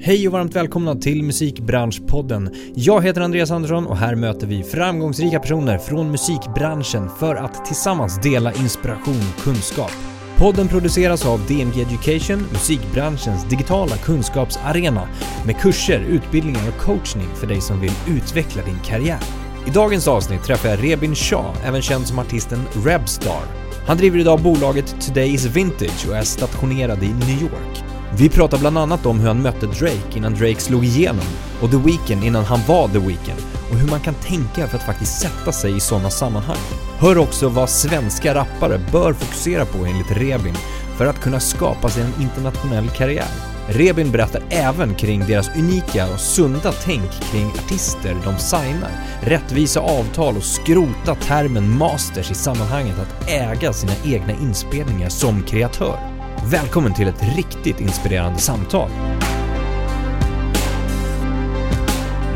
Hej och varmt välkomna till Musikbranschpodden. Jag heter Andreas Andersson och här möter vi framgångsrika personer från musikbranschen för att tillsammans dela inspiration och kunskap. Podden produceras av DMG Education, musikbranschens digitala kunskapsarena med kurser, utbildningar och coachning för dig som vill utveckla din karriär. I dagens avsnitt träffar jag Rebin Shah, även känd som artisten Rebstar. Han driver idag bolaget Today Is Vintage och är stationerad i New York. Vi pratar bland annat om hur han mötte Drake innan Drake slog igenom och The Weeknd innan han var The Weeknd och hur man kan tänka för att faktiskt sätta sig i sådana sammanhang. Hör också vad svenska rappare bör fokusera på enligt Rebin för att kunna skapa sig en internationell karriär. Rebin berättar även kring deras unika och sunda tänk kring artister de signar, rättvisa avtal och skrota termen masters i sammanhanget att äga sina egna inspelningar som kreatör. Välkommen till ett riktigt inspirerande samtal.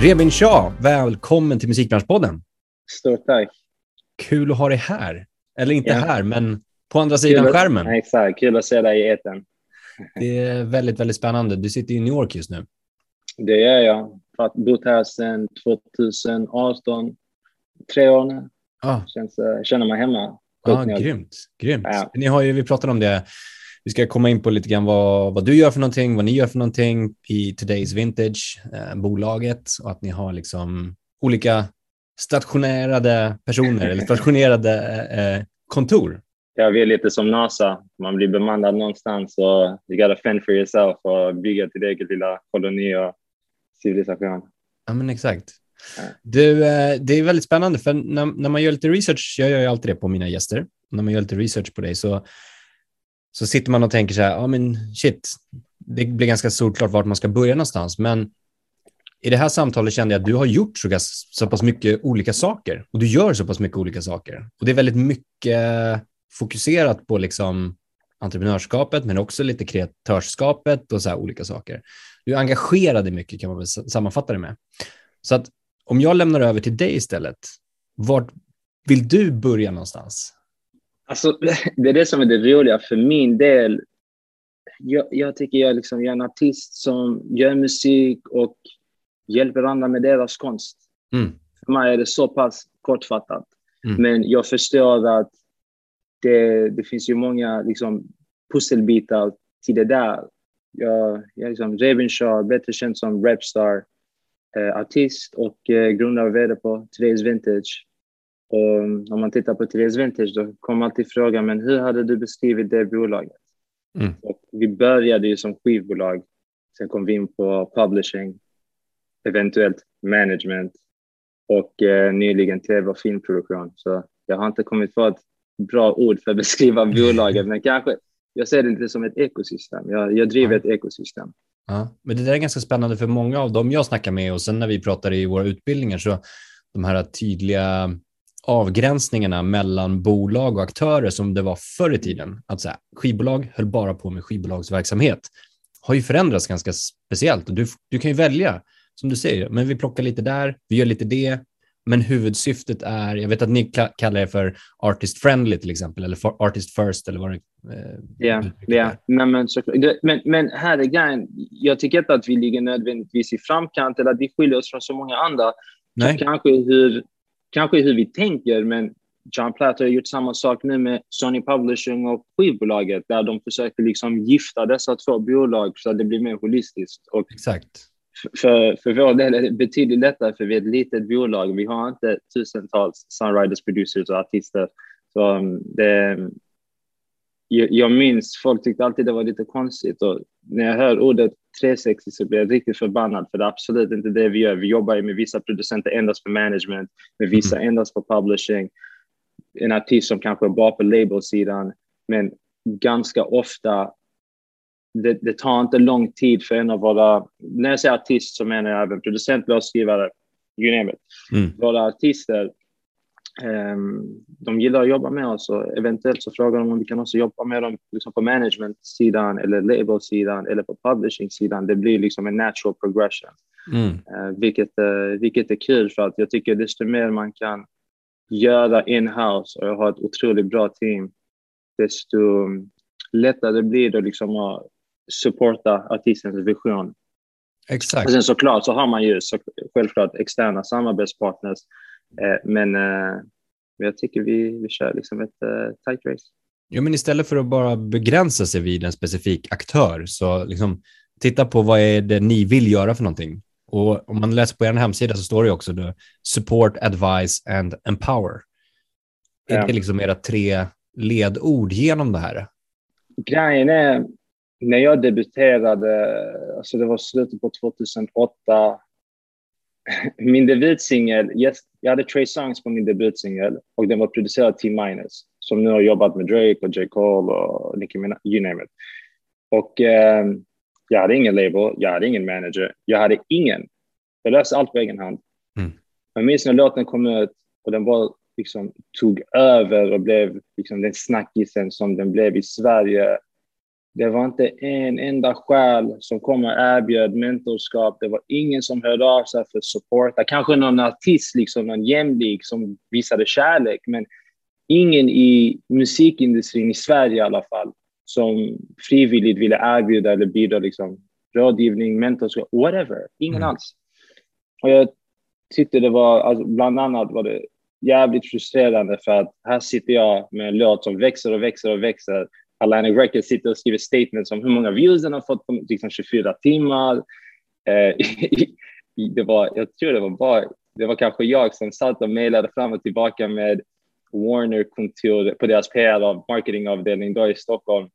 Rebin Shah, välkommen till Musikbranschpodden. Stort tack. Kul att ha dig här. Eller inte ja. här, men på andra sidan kul skärmen. Exakt, kul att se dig i etern. Det är väldigt, väldigt spännande. Du sitter i New York just nu. Det gör jag. Jag har bott här sedan 2018. Tre år nu. Ah. Känns, eh, känner mig hemma. Ja, ah, grymt. grymt. Ja. Ni har ju, vi pratade om det vi ska komma in på lite grann vad, vad du gör för någonting, vad ni gör för någonting i Today's Vintage, eh, bolaget och att ni har liksom olika stationerade personer eller stationerade eh, kontor. Ja, vi är lite som NASA. Man blir bemannad någonstans och you gotta fend for yourself och bygga till egen lilla koloni och civilisation. Ja, men exakt. Du, eh, det är väldigt spännande för när, när man gör lite research, jag gör ju alltid det på mina gäster, när man gör lite research på dig så så sitter man och tänker så här, ja men shit, det blir ganska solklart vart man ska börja någonstans. Men i det här samtalet kände jag att du har gjort så, så pass mycket olika saker och du gör så pass mycket olika saker. Och det är väldigt mycket fokuserat på liksom entreprenörskapet, men också lite kreatörskapet och så här olika saker. Du är engagerad i mycket kan man väl sammanfatta det med. Så att om jag lämnar över till dig istället, vart vill du börja någonstans? Alltså, det är det som är det roliga för min del. Jag, jag tycker jag, liksom, jag är en artist som gör musik och hjälper andra med deras konst. Mm. För mig är det så pass kortfattat. Mm. Men jag förstår att det, det finns ju många liksom, pusselbitar till det där. Jag, jag är liksom Ravenshaw, bättre känd som Rapstar, eh, artist och eh, grundare och vd på Today's Vintage. Och om man tittar på Therese Vintage då kommer alltid frågan, men hur hade du beskrivit det bolaget? Mm. Och vi började ju som skivbolag, sen kom vi in på publishing, eventuellt management och eh, nyligen tv och filmproduktion. Så jag har inte kommit på ett bra ord för att beskriva bolaget, men kanske jag ser det lite som ett ekosystem. Jag, jag driver ja. ett ekosystem. Ja, men det där är ganska spännande för många av dem jag snackar med och sen när vi pratar i våra utbildningar så de här tydliga avgränsningarna mellan bolag och aktörer som det var förr i tiden. Att så här, skivbolag höll bara på med skivbolagsverksamhet har ju förändrats ganska speciellt. Du, du kan ju välja, som du säger, men vi plockar lite där, vi gör lite det, men huvudsyftet är, jag vet att ni kallar det för artist friendly till exempel, eller artist first eller vad det Ja, eh, ja. men, men, men här är grejen, jag tycker inte att vi ligger nödvändigtvis i framkant eller att vi skiljer oss från så många andra. Nej. Kanske hur kanske hur vi tänker, men John Platt har gjort samma sak nu med Sony Publishing och skivbolaget där de försöker liksom gifta dessa två bolag så att det blir mer holistiskt. Och Exakt. För, för vår del är det betydligt lättare för vi är ett litet bolag. Vi har inte tusentals songwriters, producers och artister. Så um, det, jag minns, folk tyckte alltid det var lite konstigt och när jag hör ordet 360 så blir jag riktigt förbannad för det är absolut inte det vi gör. Vi jobbar med vissa producenter endast för management, med vissa mm. endast för publishing. En artist som kanske är bara på labelsidan, men ganska ofta det, det, tar inte lång tid för en av våra, när jag säger artist så menar jag även producent, låtskrivare, you name it. Mm. Våra artister de gillar att jobba med oss och eventuellt så frågar de om vi kan också jobba med dem liksom på management-sidan eller label-sidan eller på publishing-sidan. Det blir liksom en natural progression, mm. uh, vilket, uh, vilket är kul för att jag tycker desto mer man kan göra in-house och jag har ett otroligt bra team, desto lättare blir det liksom att supporta artistens vision Exakt. Och sen såklart så har man ju så, självklart externa samarbetspartners. Eh, men eh, jag tycker vi, vi kör liksom ett eh, tight race. Ja, men istället för att bara begränsa sig vid en specifik aktör, så liksom titta på vad är det ni vill göra för någonting. Och om man läser på er hemsida så står det också det, support, advice and empower. Är Ja. det liksom era tre ledord genom det här? Grejen är, när jag debuterade, alltså det var slutet på 2008, min debutsingel, yes, jag hade Trey Songs på min debutsingel och den var producerad av T-Minus som nu har jobbat med Drake och J. Cole och Nicki Minaj, you name it. Och eh, jag hade ingen label, jag hade ingen manager, jag hade ingen. Jag löste allt på egen hand. Mm. Jag minns när låten kom ut och den bara liksom tog över och blev liksom den snackisen som den blev i Sverige. Det var inte en enda själ som kom och erbjöd mentorskap. Det var ingen som hörde av sig för support. Kanske någon artist, liksom, någon jämlik som visade kärlek, men ingen i musikindustrin i Sverige i alla fall som frivilligt ville erbjuda eller bidra liksom, rådgivning, mentorskap, whatever. Ingen Mm. alls. Och jag tyckte det var, alltså, bland annat var det jävligt frustrerande för att här sitter jag med en låt som växer och växer och växer. Atlantic Records sitter och skriver statements om hur många views den har fått på liksom 24 timmar. Eh, det var, jag tror det var bara, det var kanske jag som satt och mejlade fram och tillbaka med Warner-kontor på deras PR av marketingavdelning då i Stockholm.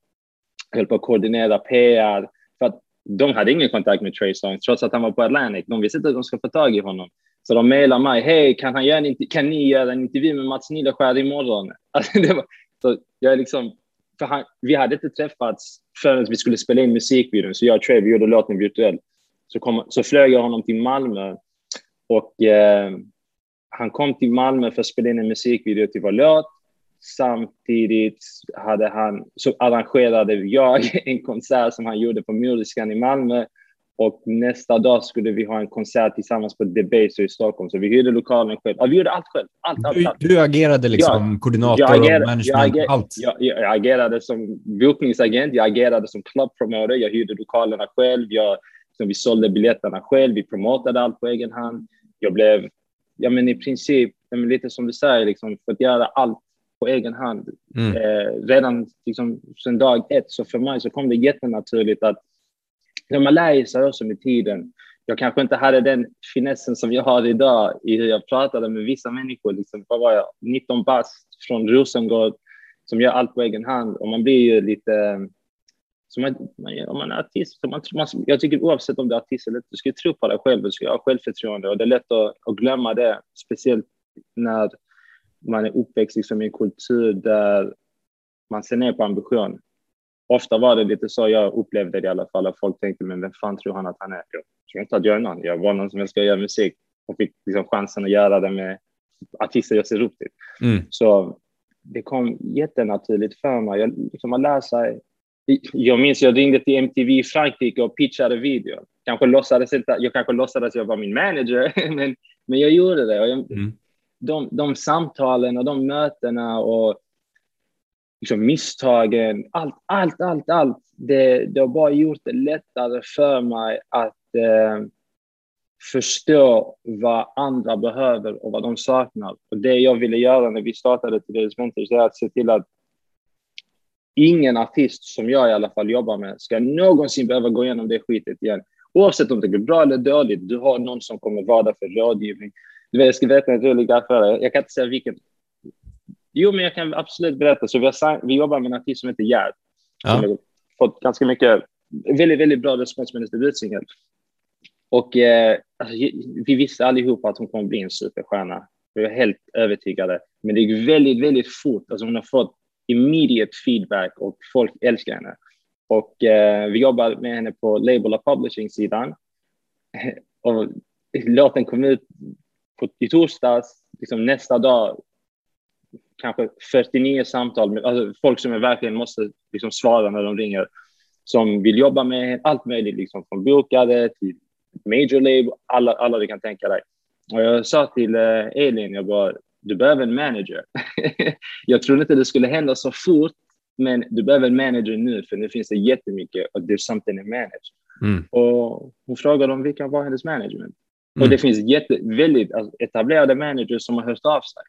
Höll på att koordinera PR för att de hade ingen kontakt med Trey Songz trots att han var på Atlantic. De visste inte att de ska få tag i honom. Så de mejlar mig. Hej, kan, han göra en, kan ni göra en intervju med Mats Nileskär imorgon? Alltså, det var, så jag är liksom, för han, vi hade inte träffats förrän vi skulle spela in musikvideon. Så jag och Trey, gjorde låten virtuellt. Så, kom, så flög jag honom till Malmö. Och eh, han kom till Malmö för att spela in en musikvideo till vår låt. Samtidigt hade han, så arrangerade jag en konsert som han gjorde på Muriskan i Malmö. Och nästa dag skulle vi ha en konsert tillsammans på Debaser i Stockholm. Så vi hyrde lokalen själv. Ja, vi gjorde allt själv. Allt, allt, Du, allt. du agerade liksom koordinator Jag, agerade, och management, jag, allt. jag, jag, jag agerade som bokningsagent, jag agerade som club promoter, jag hyrde lokalerna själv, jag, liksom, vi sålde biljetterna själv, vi promotade allt på egen hand. Jag blev, ja men i princip, men lite som du säger, liksom, för att göra allt på egen hand. Mm. Eh, redan liksom, sedan dag ett, så för mig så kom det jättenaturligt att man lär sig också med tiden. Jag kanske inte hade den finessen som jag har idag i hur jag pratade med vissa människor. Liksom, vad var jag? 19 bast från Rosengård som gör allt på egen hand. Och man blir ju lite... som man, man, om man är artist, så man, man, jag tycker oavsett om du är artist eller inte, du ska tro på dig själv, du ska ha självförtroende. Och det är lätt att, att glömma det, speciellt när man är uppväxt liksom, i en kultur där man ser ner på ambition ofta var det lite så jag upplevde det i alla fall. Att folk tänkte, men vem fan tror han att han är? Jag tror inte att jag är någon. Jag var någon som älskar att göra musik och fick liksom chansen att göra det med artister jag ser upp till. Mm. Så det kom jättenaturligt för mig. Jag, liksom, man lär sig. Jag minns jag ringde till MTV i Frankrike och pitchade video. Kanske låtsades inte, jag kanske låtsades att jag var min manager, men, men jag gjorde det. Och jag, Mm. de, de samtalen och de mötena och liksom misstagen, allt, allt, allt, allt. Det, det har bara gjort det lättare för mig att eh, förstå vad andra behöver och vad de saknar. Och det jag ville göra när vi startade Today's Mentors är att se till att ingen artist som jag i alla fall jobbar med ska någonsin behöva gå igenom det skitet igen. Oavsett om det går bra eller dåligt, du har någon som kommer vara där för rådgivning. Du vet, jag ska berätta en rolig grej för dig. Jag kan inte säga vilken. Jo, men jag kan absolut berätta. Så vi, har, vi jobbar med en artist som heter Gerd. Ja. Som har fått ganska mycket, väldigt, väldigt bra respons med hennes debutsingel. Och eh, alltså, vi visste allihopa att hon kommer bli en superstjärna. Vi var helt övertygade. Men det gick väldigt, väldigt fort. Alltså hon har fått immediate feedback och folk älskar henne. Och eh, vi jobbar med henne på label och publishing-sidan. Och låten kom ut på, i torsdags, liksom nästa dag, kanske 49 samtal med alltså folk som verkligen måste liksom svara när de ringer, som vill jobba med allt möjligt, liksom från bokare till major label, alla, alla du kan tänka dig. Och jag sa till eh, Elin, jag bara, du behöver en manager. jag trodde inte det skulle hända så fort, Men du behöver en manager nu, för nu finns det jättemycket och there's something to manage. Mm. Och hon frågade om vi kan vara hennes management. Mm. Och det finns jätte, väldigt alltså, etablerade managers som har hört av sig.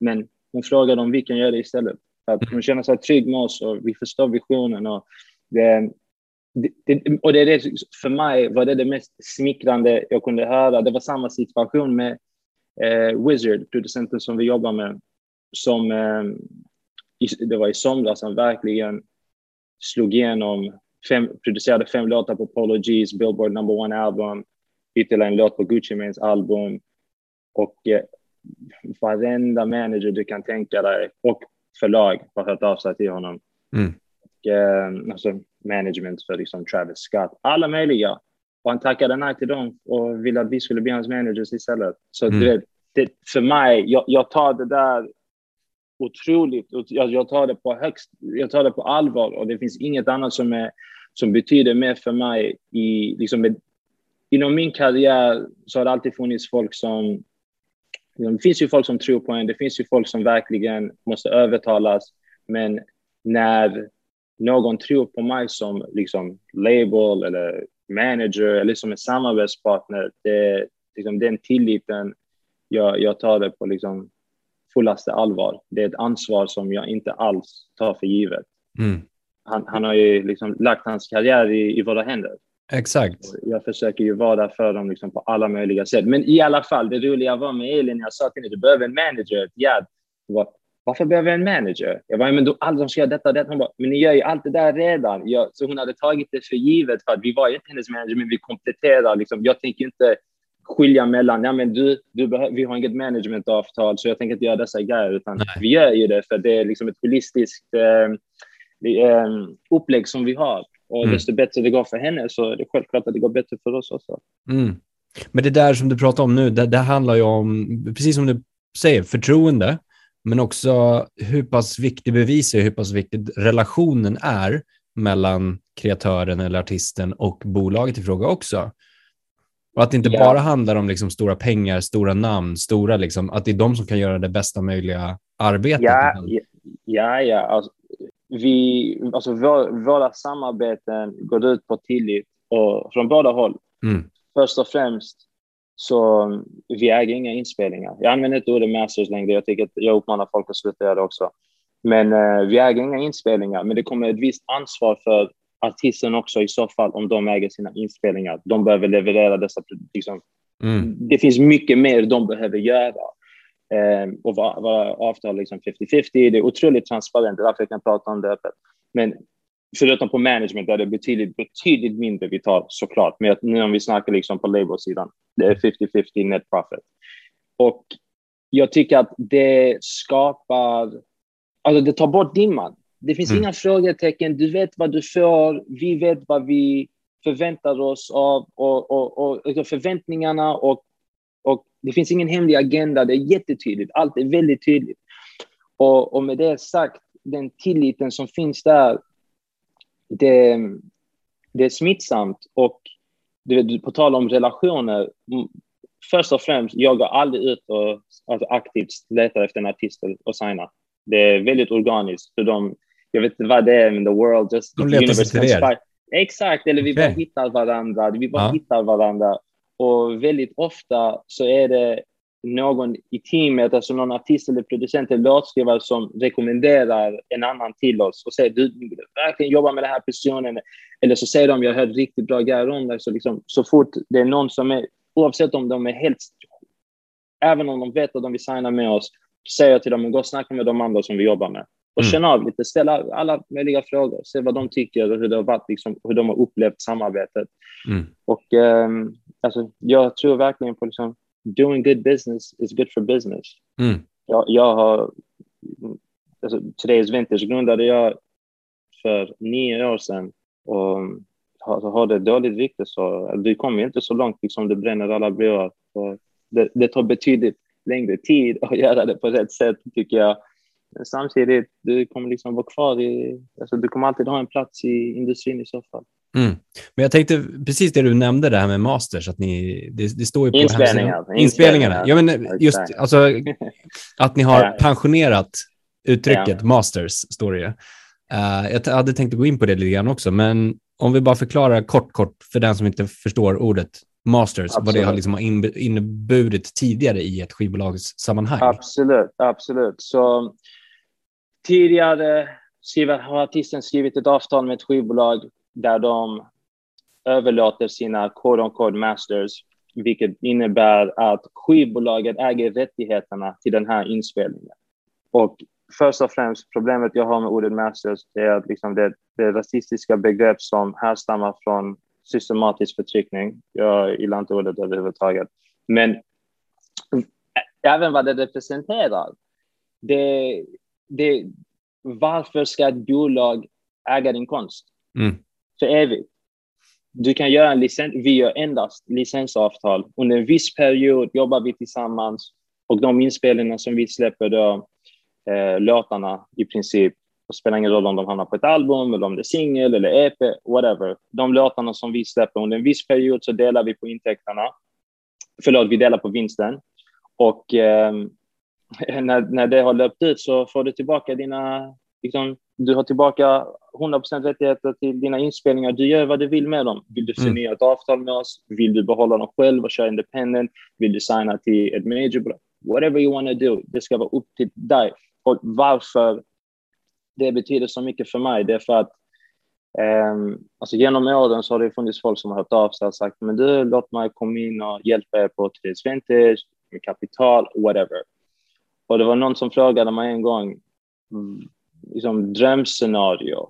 Men hon frågade om vi kan göra det istället. För att hon känner sig trygg med oss och vi förstår visionen. Och det, det, det, och det är det, för mig var det det mest smickrande jag kunde höra. Det var samma situation med eh, Wizard, producenten som vi jobbar med, som eh, i, det var i somras som verkligen slog igenom, fem, producerade fem låtar på Polo G's Billboard number one album, ytterligare en låt på Gucci Manes album och eh, varenda manager du kan tänka dig och förlag har hört av sig till honom. Mm. Och, eh, alltså management för liksom Travis Scott, alla möjliga. Och han tackade nej till dem och ville att vi skulle bli hans managers istället. Så Mm. du vet, det, för mig, jag, jag tar det där otroligt, jag, jag tar det på högst, jag tar det på allvar och det finns inget annat som, är, som betyder mer för mig i, liksom, med, inom min karriär så har det alltid funnits folk som det finns ju folk som tror på en, det finns ju folk som verkligen måste övertalas. Men när någon tror på mig som liksom label eller manager eller som en samarbetspartner, det, liksom den tilliten, jag, jag tar det på liksom fullaste allvar. Det är ett ansvar som jag inte alls tar för givet. Mm. Han, han har ju liksom lagt hans karriär i, i våra händer. Exakt. Jag försöker ju vara där för dem liksom på alla möjliga sätt. Men i alla fall, det roliga var med Elin, jag sa till henne, du behöver en manager. Ja, var, varför behöver jag en manager? Jag bara, men du, alla de ska göra detta och detta. Hon bara, men ni gör ju allt det där redan. Jag, så hon hade tagit det för givet för att vi var ju inte hennes manager, men vi kompletterar. Liksom. Jag tänker inte skilja mellan, ja men du, du behöver, vi har inget managementavtal så jag tänker inte göra dessa grejer, utan Nej. vi gör ju det för det är liksom ett holistiskt eh, eh, upplägg som vi har. Och Mm. desto bättre det går för henne så är det självklart att det går bättre för oss också. Mm. Men det där som du pratar om nu, det, det handlar ju om, precis som du säger, förtroende, men också hur pass viktig bevis är, hur pass viktig relationen är mellan kreatören eller artisten och bolaget i fråga också. Och att det inte Ja. bara handlar om liksom stora pengar, stora namn, stora liksom, att det är de som kan göra det bästa möjliga arbetet. Ja, ja, ja. ja. Alltså, vi, alltså vår, våra samarbeten går ut på tillit och från båda håll. Mm. Först och främst så vi äger inga inspelningar. Jag använder inte ordet masters längre. Jag, tycker att jag uppmanar folk att sluta göra det också. Men eh, vi äger inga inspelningar. Men det kommer ett visst ansvar för artisten också i så fall om de äger sina inspelningar. De behöver leverera dessa liksom, Mm. det finns mycket mer de behöver göra. Eh, och vara var avtal liksom 50-50. Det är otroligt transparent, det är därför jag kan prata om det öppet. Men förutom på management där det är betydligt, betydligt mindre vi tar såklart. Men nu om vi snackar liksom på labelsidan, det är 50-50 net profit. Och jag tycker att det skapar, alltså det tar bort dimman. Det finns Mm. inga frågetecken, du vet vad du får, vi vet vad vi förväntar oss av och, och, och, och förväntningarna och det finns ingen hemlig agenda. Det är jättetydligt. Allt är väldigt tydligt. Och, och med det sagt, den tilliten som finns där, det, det är smittsamt. Och du vet, på tal om relationer, först och främst, jag går aldrig ut och alltså, aktivt letar efter en artist och signa. Det är väldigt organiskt. För de, jag vet inte vad det är, men the world just... De letar sig till er. Exakt, eller vi bara hittar varandra. Vi bara Ja. hittar varandra. Och väldigt ofta så är det någon i teamet, alltså någon artist eller producent eller låtskrivare som rekommenderar en annan till oss och säger du verkligen jobba med den här personen. Eller så säger de jag har hört riktigt bra grejer om dig. Så, liksom, så fort det är någon som är, oavsett om de är helt, även om de vet att de vill signa med oss, säger jag till dem, gå och snacka med de andra som vi jobbar med. Och Mm. känna av lite, ställa alla möjliga frågor, se vad de tycker och hur, det har varit, liksom, hur de har upplevt samarbetet. Mm. Och ehm, alltså, jag tror verkligen på liksom, doing good business is good for business. Mm. Jag, jag har, alltså, Today's Vintage grundade jag för nio år sedan och har, har det dåligt rykte så vi kommer inte så långt liksom det bränner alla broar. Det, det tar betydligt längre tid att göra det på rätt sätt tycker jag. Samtidigt, du kommer liksom vara kvar i, alltså du kommer alltid ha en plats i industrin i så fall. Mm. Men jag tänkte precis det du nämnde, det här med masters, att ni, det, det står ju på Inspelningar. hemsidan. Inspelningarna. Ja, men just alltså, att ni har pensionerat uttrycket Ja. masters, står det ju. Uh, jag hade tänkt gå in på det lite grann också, men om vi bara förklarar kort, kort för den som inte förstår ordet masters, absolut. vad det har liksom inneburit tidigare i ett skivbolagssammanhang. Absolut, absolut. Så tidigare har artisten skrivit ett avtal med ett skivbolag där de överlåter sina quote on quote masters, vilket innebär att skivbolaget äger rättigheterna till den här inspelningen. Och först och främst problemet jag har med ordet masters är att liksom det, det rasistiska begrepp som härstammar från systematisk förtryckning. Jag gillar inte ordet överhuvudtaget. Men även vad det representerar. Det, det, varför ska ett bolag äga din konst mm. för evigt? Du kan göra en licens, vi gör endast licensavtal. Under en viss period jobbar vi tillsammans och de inspelningar som vi släpper då, eh, låtarna i princip, det spelar ingen roll om de hamnar på ett album eller om det är singel eller EP, whatever. De låtarna som vi släpper under en viss period så delar vi på intäkterna. Förlåt, vi delar på vinsten. Och eh, när, när det har löpt ut så får du tillbaka dina, liksom, du har tillbaka 100% rättigheter till dina inspelningar. Du gör vad du vill med dem. Vill du förnya mm. ett avtal med oss? Vill du behålla dem själv och köra independent? Vill du signa till ett major? Whatever you want to do, det ska vara upp till dig. Och varför det betyder så mycket för mig, det är för att Um, alltså genom åren så har det funnits folk som har hört av sig och sagt men du, låt mig komma in och hjälpa er på Tredje Vintage, med kapital, whatever. Och det var någon som frågade mig en gång, liksom drömscenario.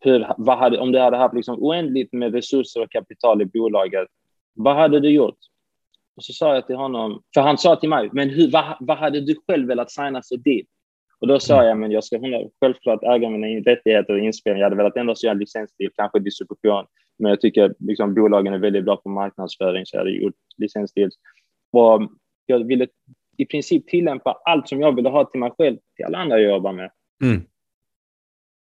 Hur, vad hade, om du hade haft liksom oändligt med resurser och kapital i bolaget, vad hade du gjort? Och så sa jag till honom, för han sa till mig, men hur, vad, vad hade du själv velat signa för dit? Och då sa jag, men jag ska självklart äga mina rättigheter och inspelningar. Jag hade velat ändå göra licensdeal, kanske distribution. Men jag tycker liksom, bolagen är väldigt bra på marknadsföring, så jag hade gjort licensdeals. Och jag ville i princip tillämpa allt som jag ville ha till mig själv, till alla andra jag jobbar med. Mm.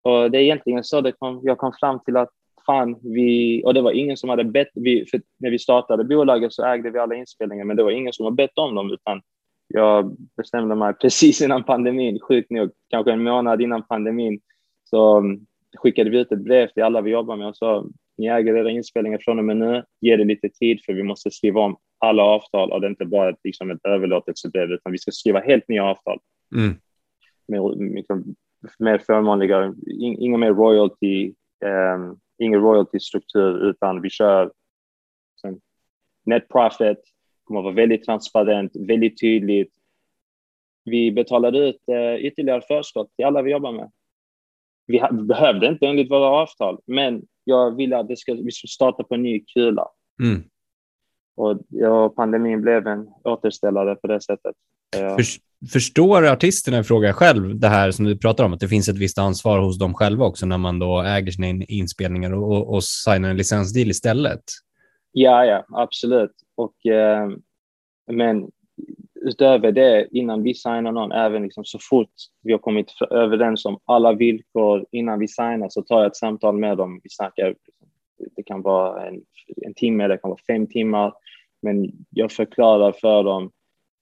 Och det är egentligen så det kom, jag kom fram till att fan, vi, och det var ingen som hade bett, vi, när vi startade bolaget så ägde vi alla inspelningar, men det var ingen som har bett om dem, utan jag bestämde mig precis innan pandemin, sjukt nog, kanske en månad innan pandemin, så um, skickade vi ut ett brev till alla vi jobbar med och sa ni äger era inspelningar från och med nu, ge det lite tid för vi måste skriva om alla avtal och det är inte bara ett, liksom ett överlåtelsebrev utan vi ska skriva helt nya avtal. Mm. Med, liksom, mer förmånliga, inga mer royalty, um, ingen royalty-struktur utan vi kör sen, net profit, kommer att vara väldigt transparent, väldigt tydligt. Vi betalar ut uh, ytterligare förskott till alla vi jobbar med. Vi, vi behövde inte enligt våra avtal, men jag ville att det ska, vi ska starta på en ny kula. Mm. Och ja, pandemin blev en återställare på det sättet. För, förstår artisterna i fråga själv det här som du pratar om, att det finns ett visst ansvar hos dem själva också när man då äger sina inspelningar och, och, och signar en licensdeal istället? Ja, ja, absolut. Och, eh, men utöver det, innan vi signar någon, även liksom så fort vi har kommit överens om alla villkor innan vi signar så tar jag ett samtal med dem. Vi snackar, det kan vara en, en timme, det kan vara fem timmar, men jag förklarar för dem,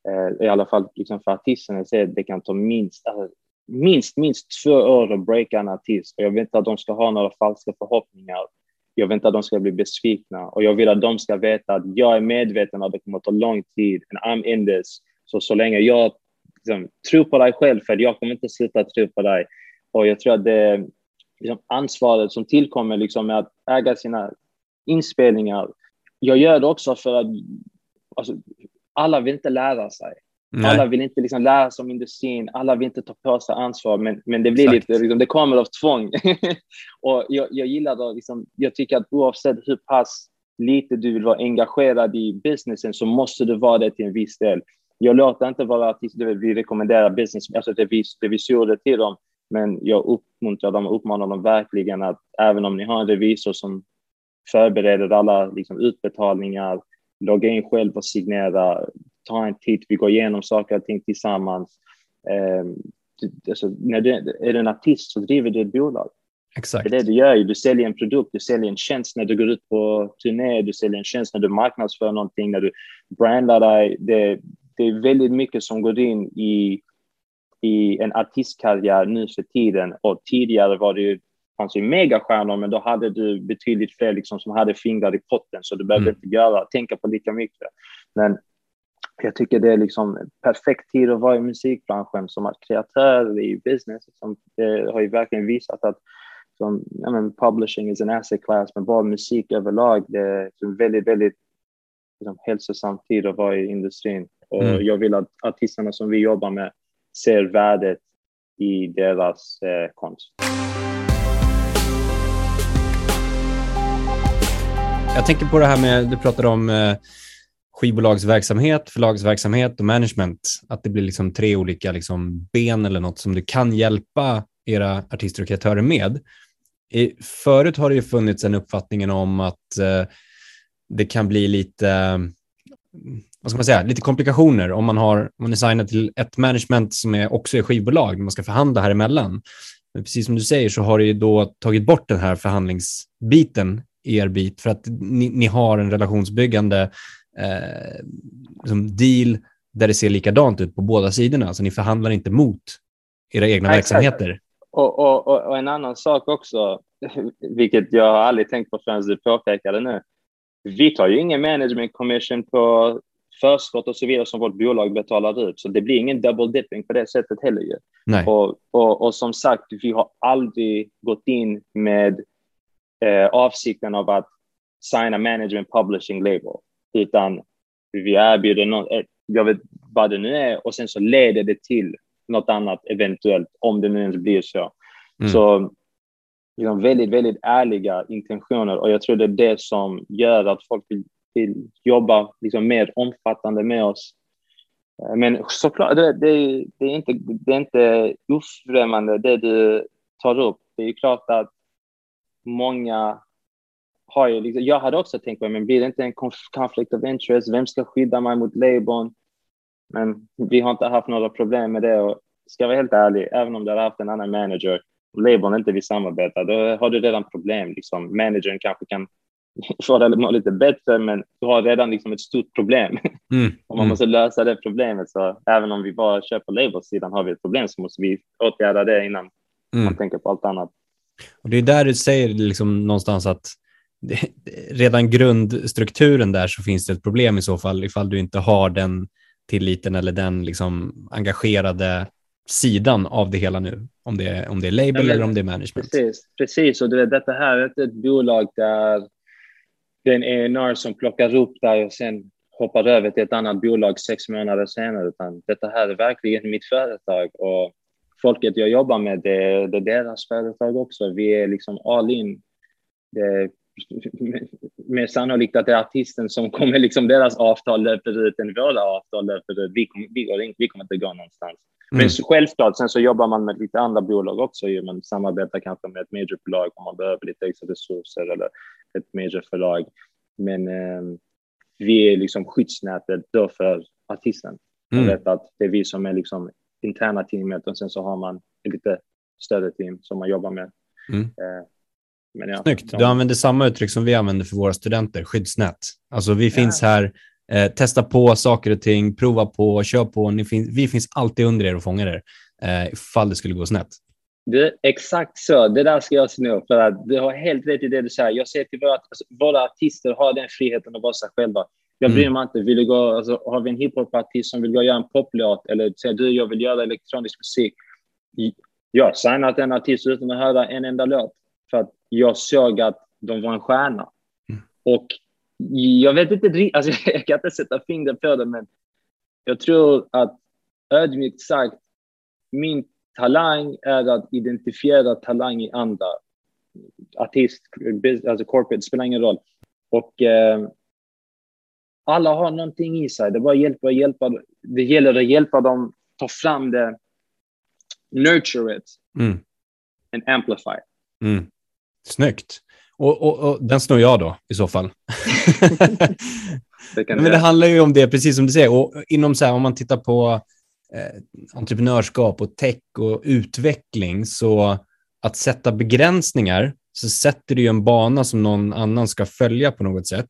eh, i alla fall liksom för artisterna, att det kan ta minst, alltså, minst, minst två år att breaka en artist. Och jag vill inte att de ska ha några falska förhoppningar. Jag vill inte att de ska bli besvikna och jag vill att de ska veta att jag är medveten om att det kommer att ta lång tid and I'm in this. Så så länge jag liksom, tror på dig själv, för jag kommer inte sluta tro på dig. Och jag tror att det liksom, ansvaret som tillkommer liksom, med att äga sina inspelningar. Jag gör det också för att alltså, alla vill inte lära sig. Nej. Alla vill inte liksom lära sig om industrin, alla vill inte ta på sig ansvar, men, men det blir Exakt. lite, liksom, det kommer av tvång. och jag, jag gillar det, liksom, jag tycker att oavsett hur pass lite du vill vara engagerad i businessen så måste du vara det till en viss del. Jag låter inte vara artister, vi rekommenderar business, alltså revisorer till dem, men jag uppmuntrar dem och uppmanar dem verkligen att även om ni har en revisor som förbereder alla liksom, utbetalningar, logga in själv och signera, ta en titt, vi går igenom saker och ting tillsammans. Eh, alltså, när du är en artist så driver du ett bolag. Exakt. Det är det du gör. Du säljer en produkt, du säljer en tjänst när du går ut på turné, du säljer en tjänst när du marknadsför någonting, när du brandar dig. Det, det är väldigt mycket som går in i i en artistkarriär nu för tiden och tidigare var det ju fanns ju megastjärnor, men då hade du betydligt fler liksom, som hade fingrar i potten, så du behövde mm. inte göra, tänka på lika mycket. Men jag tycker det är liksom perfekt tid att vara i musikbranschen som att kreatör i business. Liksom, det har ju verkligen visat att som, I mean, publishing is an asset class, men bara musik överlag, det är en väldigt, väldigt liksom, hälsosam tid att vara i industrin. Och mm. jag vill att artisterna som vi jobbar med ser värdet i deras eh, konst. Jag tänker på det här med, du pratade om eh, skivbolagsverksamhet, förlagsverksamhet och management. Att det blir liksom tre olika liksom ben eller något som du kan hjälpa era artister och kreatörer med. I, förut har det ju funnits en uppfattningen om att eh, det kan bli lite, vad ska man säga, lite komplikationer om man, har, om man är signad till ett management som är också är skivbolag, när man ska förhandla här emellan. Men precis som du säger så har ju då tagit bort den här förhandlingsbiten er bit för att ni, ni har en relationsbyggande eh, liksom deal där det ser likadant ut på båda sidorna. Så ni förhandlar inte mot era egna ja, verksamheter. Och, och, och, en annan sak också, vilket jag har aldrig tänkt på förrän du påpekade nu. Vi tar ju ingen management commission på förskott och så vidare som vårt bolag betalar ut, så det blir ingen double dipping på det sättet heller. Ju. Och, och, och som sagt, vi har aldrig gått in med eh, avsikten av att signa management publishing label, utan vi erbjuder något, eh, jag vet vad det nu är, och sen så leder det till något annat eventuellt, om det nu ens blir så. Mm. Så liksom väldigt, väldigt ärliga intentioner och jag tror det är det som gör att folk vill, till, jobba liksom mer omfattande med oss. Eh, men såklart, det, det, det, är inte, det är inte ofrämmande det du tar upp. Det är klart att många har ju liksom, jag hade också tänkt på, men blir det inte en conflict of interest? Vem ska skydda mig mot Labourn? Men vi har inte haft några problem med det och ska jag vara helt ärlig, även om du hade haft en annan manager och Labourn inte vill samarbeta, då har du redan problem. Liksom. Managern kanske kan det lite bättre, men du har redan liksom ett stort problem. Mm. och man måste lösa det problemet. Så även om vi bara kör på labelsidan har vi ett problem så måste vi åtgärda det innan mm. man tänker på allt annat. Och det är där du säger liksom någonstans att det, redan grundstrukturen där så finns det ett problem i så fall ifall du inte har den tilliten eller den liksom engagerade sidan av det hela nu. Om det är, om det är label ja, eller om det är management. Precis, precis. och du vet, detta här är inte ett bolag där det är en ENR som plockar upp dig och sen hoppar över till ett annat bolag sex månader senare, utan detta här är verkligen mitt företag och folket jag jobbar med, det, det är deras företag också. Vi är liksom all in. Det är mer sannolikt att det är artisten som kommer, liksom deras avtal löper ut än våra avtal löper ut. Vi, kommer, vi, går, vi kommer inte gå någonstans. Mm. Men självklart, sen så jobbar man med lite andra bolag också. Man samarbetar kanske med ett majorbolag om man behöver lite extra resurser eller ett majorförlag. Men eh, vi är liksom skyddsnätet då för artisten. Mm. Jag vet att det är vi som är liksom interna teamet och sen så har man ett lite större team som man jobbar med. Mm. Eh, men ja, Snyggt. Du använder samma uttryck som vi använder för våra studenter, skyddsnät. Alltså vi ja. finns här, eh, testa på saker och ting, prova på, kör på. Ni fin vi finns alltid under er och fångar er eh, ifall det skulle gå snett. Det, exakt så, det där ska jag sno för att du har helt rätt i det du säger. Jag säger till våra, alltså, våra artister har den friheten att vara sig själva. Jag bryr mm. mig inte. Vill du gå, alltså, har vi en hiphopartist som vill gå och göra en poplåt eller säger du jag vill göra elektronisk musik. Jag har signat en artist utan att höra en enda låt för att jag såg att de var en stjärna. Mm. Och jag vet inte, alltså, jag kan inte sätta fingret på det, men jag tror att ödmjukt sagt, min talang är att identifiera talang i andra. Artist, alltså corporate, spelar ingen roll. Och eh, alla har någonting i sig. Det bara hjälper att hjälpa. Det gäller att hjälpa dem ta fram det, nurture it mm. and amplify. Mm. Snyggt. Och, och, och den snor jag då i så fall. det Men det handlar ju om det, precis som du säger. Och inom så här, om man tittar på eh, entreprenörskap och tech och utveckling, så att sätta begränsningar, så sätter du ju en bana som någon annan ska följa på något sätt.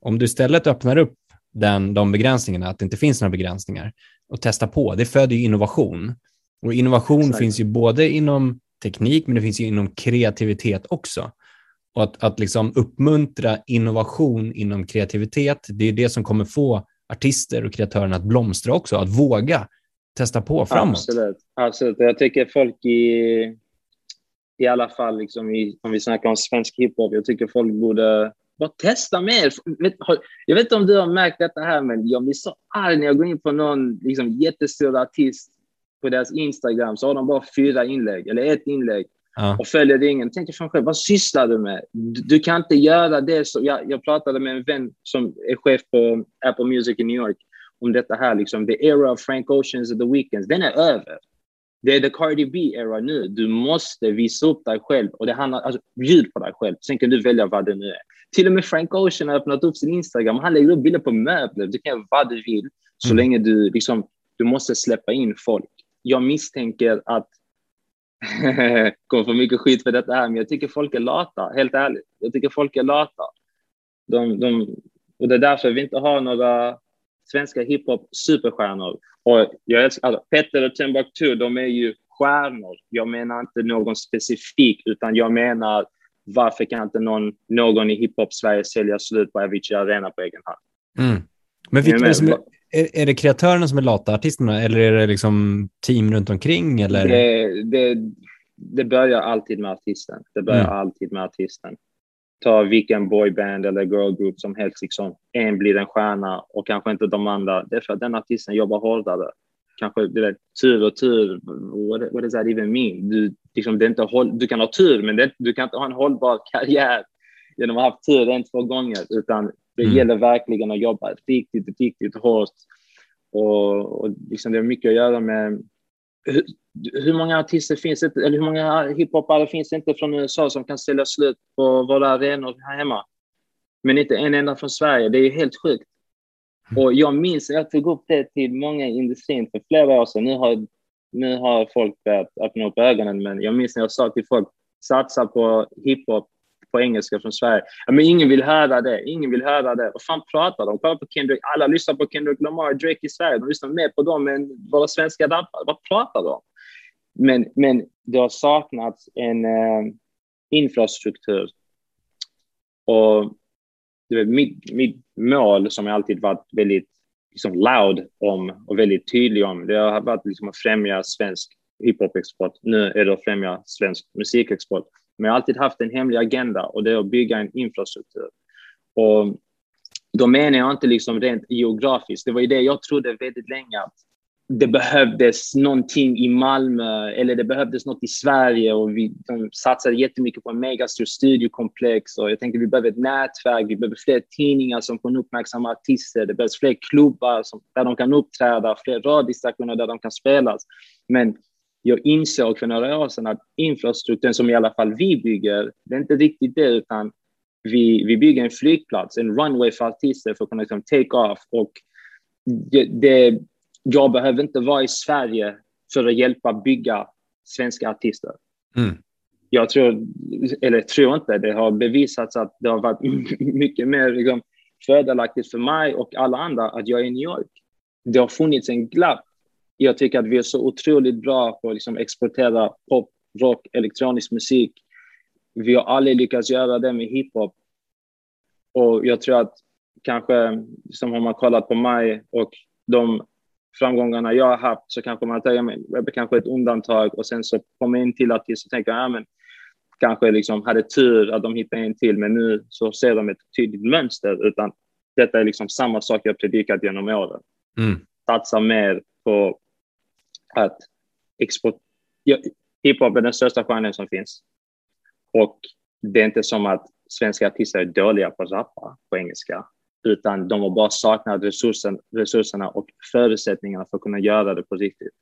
Om du istället öppnar upp den, de begränsningarna, att det inte finns några begränsningar och testar på, det föder ju innovation. Och innovation Exakt. finns ju både inom teknik, men det finns ju inom kreativitet också. Och att, att liksom uppmuntra innovation inom kreativitet, det är det som kommer få artister och kreatörerna att blomstra också, att våga testa på framåt. Absolut, absolut. Jag tycker folk i, i alla fall, liksom i, om vi snackar om svensk hiphop, jag tycker folk borde bara testa mer. Jag vet inte om du har märkt detta här, men jag blir så arg när jag går in på någon liksom, jättestor artist på deras Instagram, så har de bara fyra inlägg, eller ett inlägg, ja. och följer ingen. Tänk dig själv, vad sysslar du med? Du, du, kan inte göra det. Så, jag, jag pratade med en vän som är chef på Apple Music i New York om detta här, liksom, the era of Frank Oceans och The Weeknds, den är över. Det är the Cardi B-era nu. Du måste visa upp dig själv och det handlar, alltså bjud på dig själv. Sen kan du välja vad det nu är. Till och med Frank Ocean har öppnat upp sin Instagram. Han lägger upp bilder på möbler. Du kan göra vad du vill så mm. länge du liksom, du måste släppa in folk. Jag misstänker att kommer få mycket skit för detta här, men jag tycker folk är lata, helt ärligt. Jag tycker folk är lata. De, de, och det är därför vi inte har några svenska hiphop superstjärnor. Och jag älskar, alltså, Petter och Timbuktu, de är ju stjärnor. Jag menar inte någon specifik, utan jag menar varför kan inte någon, någon i hiphop-Sverige sälja slut på Avicii Arena på egen hand? Mm. Men vilka är, som är, är, är det kreatörerna som är lata artisterna eller är det liksom team runt omkring? Eller? Det, det, det börjar alltid med artisten. Det börjar mm. alltid med artisten ta vilken boyband eller girlgroup som helst, liksom, en blir en stjärna och kanske inte de andra. Det är för att den artisten jobbar hårdare. Kanske det är tur och tur. What, what does that even mean? Du, liksom, det är inte håll, du kan ha tur, men det, du kan inte ha en hållbar karriär genom att ha haft tur en, två gånger, utan det mm. gäller verkligen att jobba riktigt, riktigt hårt. Och, och liksom, det har mycket att göra med hur, många artister finns det, eller hur många hiphopare finns det inte från USA som kan sälja slut på våra arenor här hemma? Men inte en enda från Sverige. Det är helt sjukt. Mm. Och jag minns, jag tog upp det till många i industrin för flera år sedan. Nu har, nu har folk börjat öppna upp ögonen, men jag minns när jag sa till folk, satsa på hiphop på engelska från Sverige. Men ingen vill höra det. Ingen vill höra det. Vad fan pratar de? Kolla på Kendrick. Alla lyssnar på Kendrick Lamar Drake i Sverige. De lyssnar mer på dem än våra svenska rappare. Vad pratar de om? Men, men det har saknats en eh, infrastruktur. Och det mitt, mitt mål som jag alltid varit väldigt liksom, loud om och väldigt tydlig om, det har varit liksom, att främja svensk hiphop-export. Nu är det att främja svensk musikexport. Men jag har alltid haft en hemlig agenda och det är att bygga en infrastruktur. Och då menar jag inte liksom rent geografiskt. Det var ju det jag trodde väldigt länge att det behövdes någonting i Malmö eller det behövdes något i Sverige och vi, de satsade jättemycket på en megastor studiokomplex och jag tänkte vi behöver ett nätverk, vi behöver fler tidningar som kan uppmärksamma artister, det behövs fler klubbar som, där de kan uppträda, fler radiostationer där de kan spelas. Men jag insåg för några år sedan att infrastrukturen som i alla fall vi bygger, det är inte riktigt det, utan vi, vi bygger en flygplats, en runway för artister för att kunna liksom, take off. Och det, det, jag behöver inte vara i Sverige för att hjälpa bygga svenska artister. Mm. Jag tror, eller tror inte, det har bevisats att det har varit mycket mer liksom, fördelaktigt för mig och alla andra att jag är i New York. Det har funnits en glapp jag tycker att vi är så otroligt bra på att liksom exportera pop, rock, elektronisk musik. Vi har aldrig lyckats göra det med hiphop. Och jag tror att kanske, som har man kollat på mig och de framgångarna jag har haft, så kanske man tänker, men det är kanske ett undantag och sen så kommer in till artist och tänker, ja men kanske liksom hade tur att de hittade en till, men nu så ser de ett tydligt mönster, utan detta är liksom samma sak jag predikat genom åren. Mm. Satsa mer på att export... Ja, hiphop är den största genren som finns. Och det är inte som att svenska artister är dåliga på att rappa på engelska, utan de har bara saknat resursen, resurserna och förutsättningarna för att kunna göra det på riktigt.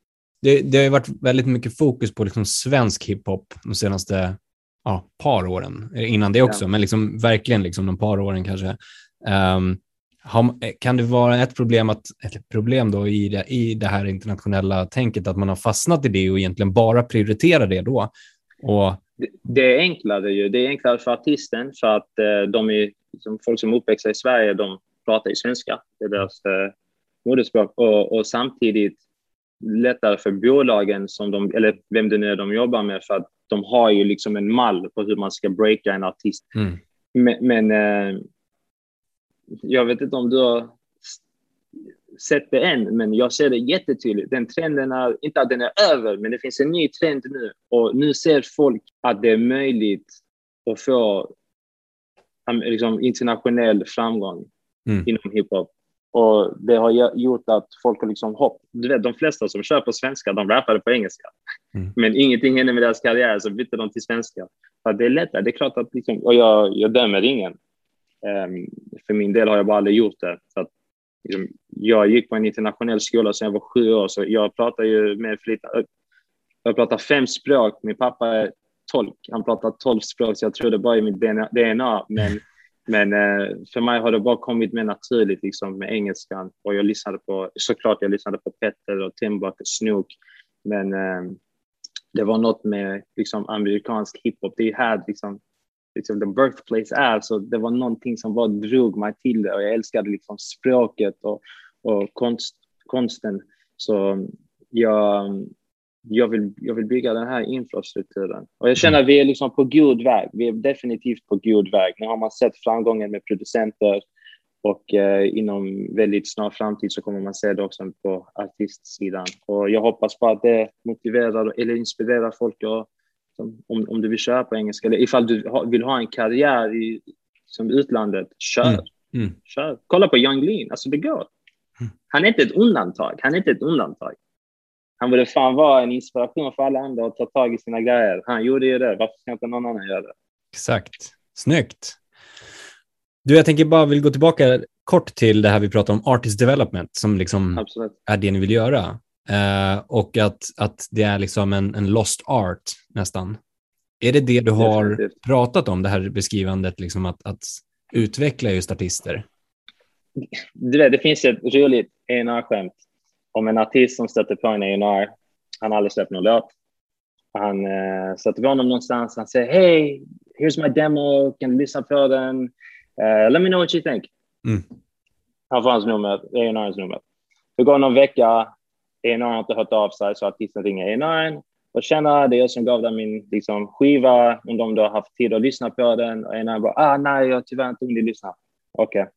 Det, det har varit väldigt mycket fokus på liksom svensk hiphop de senaste ja, par åren, innan det också, ja. men liksom verkligen liksom de par åren kanske. Um, kan det vara ett problem, att, ett problem då i det, i det här internationella tänket att man har fastnat i det och egentligen bara prioriterar det då? Och... Det, det är enklare ju. Det är enklare för artisten för att eh, de är, liksom, folk som uppväxer i Sverige, de pratar ju svenska. Det är deras eh, moderspråk och, och samtidigt lättare för bolagen, som de, eller vem det nu är de jobbar med, för att de har ju liksom en mall på hur man ska breaka en artist. Mm. Men, men eh, jag vet inte om du har sett det än, men jag ser det jättetydligt. Den trenden är, inte att den är över, men det finns en ny trend nu. Och nu ser folk att det är möjligt att få liksom, internationell framgång mm. inom hiphop. Och det har gjort att folk har liksom hopp. Du vet, de flesta som kör på svenska, de rappade på engelska. Mm. Men ingenting hände med deras karriär, så bytte de till svenska. För det är lättare. Det är klart att, liksom, och jag, jag dömer ingen. Um, för min del har jag bara aldrig gjort det. För att, liksom, jag gick på en internationell skola sedan jag var sju år, så jag pratar ju med flit. Jag pratar fem språk. Min pappa är tolk. Han pratar tolv språk, så jag tror det bara är mitt DNA. Men men eh, för mig har det bara kommit mer naturligt liksom, med engelskan. Och jag lyssnade på, såklart jag lyssnade på Petter och Timbuk och Snook. Men eh, det var något med liksom, amerikansk hiphop. Det är här liksom, liksom the birthplace är. Så det var någonting som bara drog mig till det. Och jag älskade liksom språket och, och konst, konsten. Så jag, jag vill, jag vill bygga den här infrastrukturen. Och jag känner att vi är liksom på god väg. Vi är definitivt på god väg. Nu har man sett framgången med producenter och eh, inom väldigt snar framtid så kommer man se det också på artistsidan. Och jag hoppas på att det motiverar eller inspirerar folk och, om, om du vill köra på engelska eller ifall du vill ha en karriär i som utlandet, kör. Mm. Mm. kör. Kolla på Young Lean, alltså det går. Mm. Han är inte ett undantag. Han är inte ett undantag han borde fan vara en inspiration för alla andra att ta tag i sina grejer. Han gjorde ju det. Varför ska inte någon annan göra det? Exakt. Snyggt. Du, jag tänker bara vill gå tillbaka kort till det här vi pratade om, artist development, som liksom Absolut. är det ni vill göra. Uh, och att, att det är liksom en, en lost art nästan. Är det det du har Definitivt. pratat om, det här beskrivandet, liksom att, att utveckla just artister? Du vet, det finns ett roligt ENA-skämt om en artist som stöter på en A&R, han har aldrig släppt någon låt. Han eh, stöter på honom någonstans, han säger hej, here's my demo, kan du lyssna på den? Uh, let me know what you think. Mm. Han får hans nummer, A&R's nummer. Det går någon vecka, A&R har inte hört av sig, så artisten ringer A&R och känner det är jag som gav dem min liksom, skiva, om de då har haft tid att lyssna på den. Och A&R bara, ah nej, jag har tyvärr inte hunnit lyssna. Okej. Okay.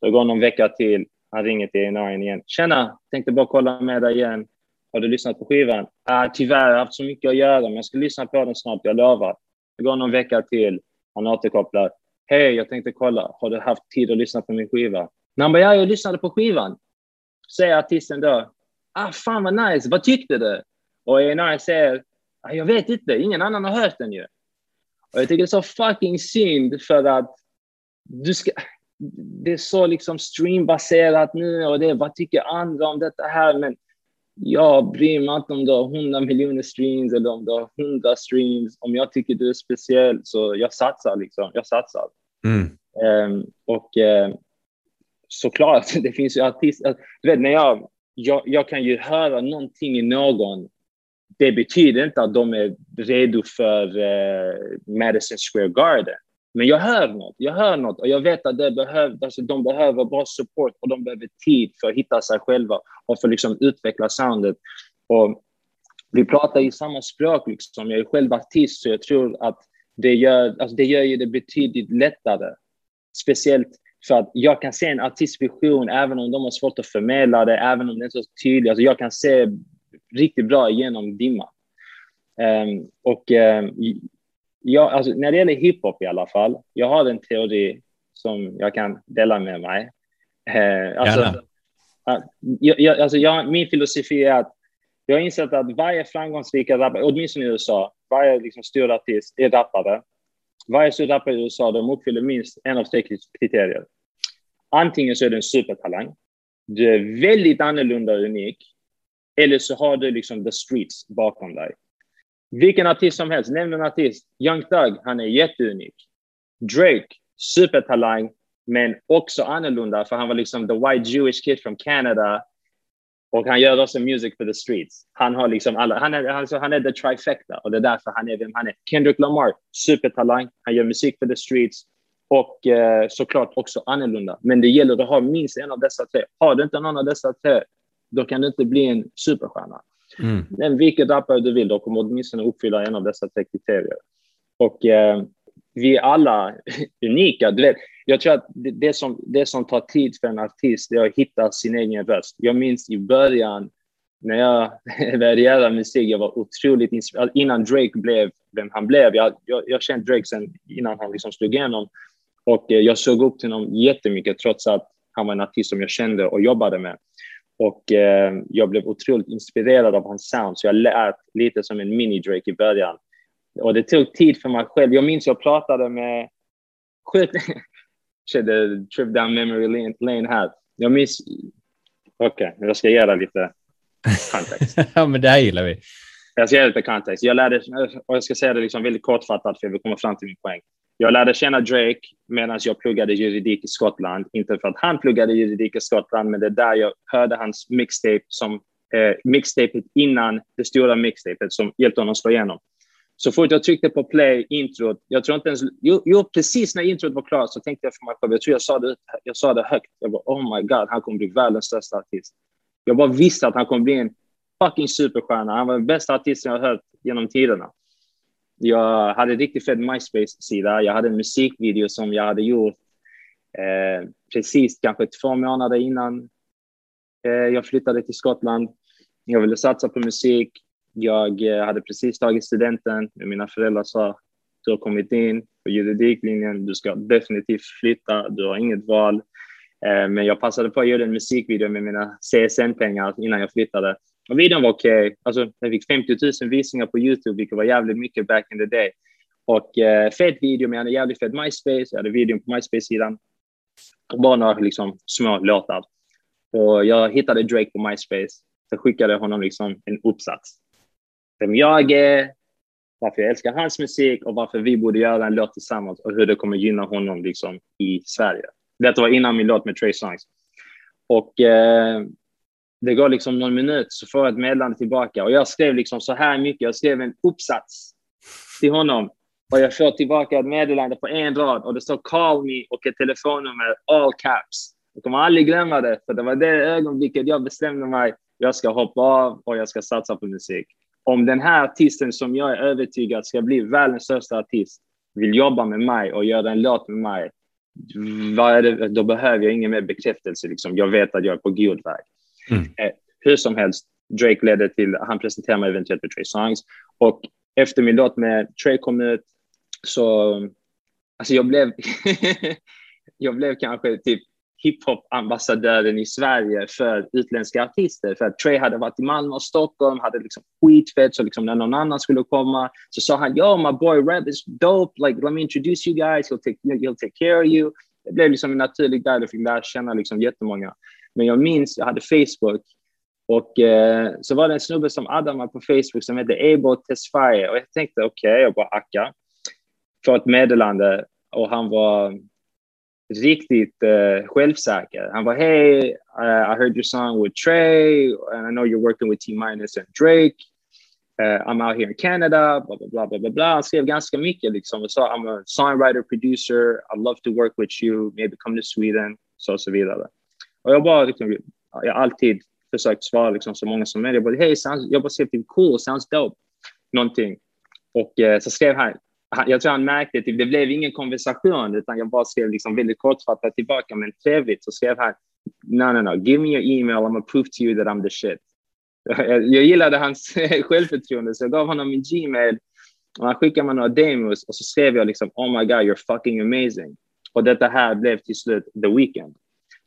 Det går någon vecka till, han ringer till A&R igen. Tjena, tänkte bara kolla med dig igen. Har du lyssnat på skivan? Ah, tyvärr, jag har haft så mycket att göra, men jag ska lyssna på den snart, jag lovar. Det går någon vecka till. Han återkopplar. Hej, jag tänkte kolla. Har du haft tid att lyssna på min skiva? Han bara, ja, jag lyssnade på skivan. Säger artisten då, ah, fan vad nice, vad tyckte du? Och A&R säger, ah, jag vet inte, ingen annan har hört den ju. Och jag tycker det är så fucking synd för att du ska, det är så liksom streambaserat nu och det vad tycker andra om detta här? Men jag bryr mig inte om du har 100 miljoner streams eller om du har 100 streams. Om jag tycker du är speciell så jag satsar liksom. Jag satsar. Mm. Um, och uh, såklart, det finns ju artister. Du vet, när jag, jag, jag kan ju höra någonting i någon. Det betyder inte att de är redo för uh, Madison Square Garden. Men jag hör något, jag hör något och jag vet att det behöv, alltså, de behöver bra support och de behöver tid för att hitta sig själva och för att liksom, utveckla soundet. Och vi pratar i samma språk, liksom. jag är själv artist så jag tror att det gör, alltså, det gör ju det betydligt lättare. Speciellt för att jag kan se en artistvision även om de har svårt att förmedla det, även om det inte är så tydligt. Alltså, jag kan se riktigt bra igenom dimma. Um, och um, ja, alltså, när det gäller hiphop i alla fall, jag har en teori som jag kan dela med mig. Eh, alltså, jag, jag, alltså jag, min filosofi är att jag har insett att varje framgångsrika rappare, åtminstone i USA, varje liksom stor artist är rappare. Varje stor rappare i USA, de uppfyller minst en av tre kriterier. Antingen så är du en supertalang, du är väldigt annorlunda och unik, eller så har du liksom the streets bakom dig. Vilken artist som helst, nämn en artist. Young Thug, han är jätteunik. Drake, supertalang, men också annorlunda för han var liksom the white Jewish kid from Canada. Och han gör också music for the streets. Han har liksom alla, han är, alltså, han är the trifecta och det är därför han är vem han är. Kendrick Lamar, supertalang, han gör musik för the streets och eh, såklart också annorlunda. Men det gäller att ha minst en av dessa tre. Har du inte någon av dessa tre, då kan du inte bli en superstjärna. Mm. Men vilken rappare du vill, då kommer åtminstone uppfylla en av dessa tre kriterier. Och eh, vi är alla unika. Du vet, jag tror att det, det, som, det som tar tid för en artist är att hitta sin egen röst. Jag minns i början när jag började göra musik, jag var otroligt inspirerad. Innan Drake blev vem han blev. Jag, jag, jag känt Drake sen innan han liksom slog igenom. Och eh, jag såg upp till honom jättemycket trots att han var en artist som jag kände och jobbade med. Och eh, jag blev otroligt inspirerad av hans sound, så jag lät lite som en mini-Drake i början. Och det tog tid för mig själv. Jag minns jag pratade med... Shit, trip down memory lane här. Jag minns... Okej, okay, jag ska dig lite kontext. ja, men det här gillar vi. Jag ska ge lite kontext. Jag lärde, och jag ska säga det liksom väldigt kortfattat för jag vill komma fram till min poäng. Jag lärde känna Drake medan jag pluggade juridik i Skottland. Inte för att han pluggade juridik i Skottland, men det är där jag hörde hans mixtape som eh, mixtapet innan det stora mixtapet som hjälpte honom att slå igenom. Så fort jag tryckte på play, introt, jag tror inte ens, jo, jo, precis när introt var klart så tänkte jag för mig själv, jag tror jag sa det, jag sa det högt, jag bara oh my god, han kommer bli världens största artist. Jag bara visste att han kommer bli en fucking superstjärna. Han var den bästa artisten jag har hört genom tiderna. Jag hade en riktigt fet MySpace-sida. Jag hade en musikvideo som jag hade gjort eh, precis kanske två månader innan eh, jag flyttade till Skottland. Jag ville satsa på musik. Jag eh, hade precis tagit studenten. Mina föräldrar sa du har kommit in på juridiklinjen. Du ska definitivt flytta. Du har inget val. Eh, men jag passade på att göra en musikvideo med mina CSN-pengar innan jag flyttade. Och videon var okej. Okay. Alltså, jag fick 50 000 visningar på YouTube, vilket var jävligt mycket back in the day. Och eh, fet video, men jag hade jävligt fet MySpace. Jag hade videon på MySpace-sidan. Bara några liksom, små låtar. Och jag hittade Drake på MySpace. Så skickade honom liksom en uppsats. Vem jag är, varför jag älskar hans musik och varför vi borde göra en låt tillsammans och hur det kommer gynna honom liksom, i Sverige. Detta var innan min låt med Trey Songs. Och eh, det går liksom någon minut så får jag ett meddelande tillbaka och jag skrev liksom så här mycket. Jag skrev en uppsats till honom och jag får tillbaka ett meddelande på en rad och det står call me och ett telefonnummer all caps. Jag kommer aldrig glömma det, för det var det ögonblicket jag bestämde mig. Jag ska hoppa av och jag ska satsa på musik. Om den här artisten som jag är övertygad ska bli världens största artist vill jobba med mig och göra en låt med mig, vad är det, då behöver jag ingen mer bekräftelse. Liksom. Jag vet att jag är på god väg. Mm. Eh, hur som helst, Drake ledde till, han presenterade mig eventuellt för Trey Songs. Och efter min låt med Trey kom ut så, alltså jag blev, jag blev kanske typ hiphop-ambassadören i Sverige för utländska artister. För att Trey hade varit i Malmö och Stockholm, hade liksom skitfett, så liksom när någon annan skulle komma så sa han “Yo, my boy Reb is dope, like let me introduce you guys, he'll take, he'll take care of you”. Det blev liksom en naturlig där, jag fick lära känna liksom jättemånga. Men jag minns, jag hade Facebook och eh, så var det en snubbe som addade på Facebook som hette Ebo Tesfaye och jag tänkte okej, okay, jag bara acka. Får ett meddelande och han var riktigt eh, självsäker. Han var hej, uh, eh, I heard your song with Trey and I know you're working with T-Minus and Drake. Uh, I'm out here in Canada, bla bla bla bla bla. Han skrev ganska mycket liksom och sa I'm a songwriter, producer, I'd love to work with you, maybe come to Sweden, så och så vidare. Och jag bara liksom, jag har alltid försökt svara liksom så många som möjligt. Jag bara, hej, jag bara skrev typ cool, sounds dope, någonting. Och eh, så skrev han, jag tror han märkte, typ, det blev ingen konversation, utan jag bara skrev liksom väldigt kortfattat tillbaka, men trevligt. Så skrev han, no, no, no, give me your email, I'm gonna prove to you that I'm the shit. Jag, gillade hans självförtroende, så jag gav honom min Gmail och han skickade mig några demos och så skrev jag liksom, oh my god, you're fucking amazing. Och detta här blev till slut The Weeknd.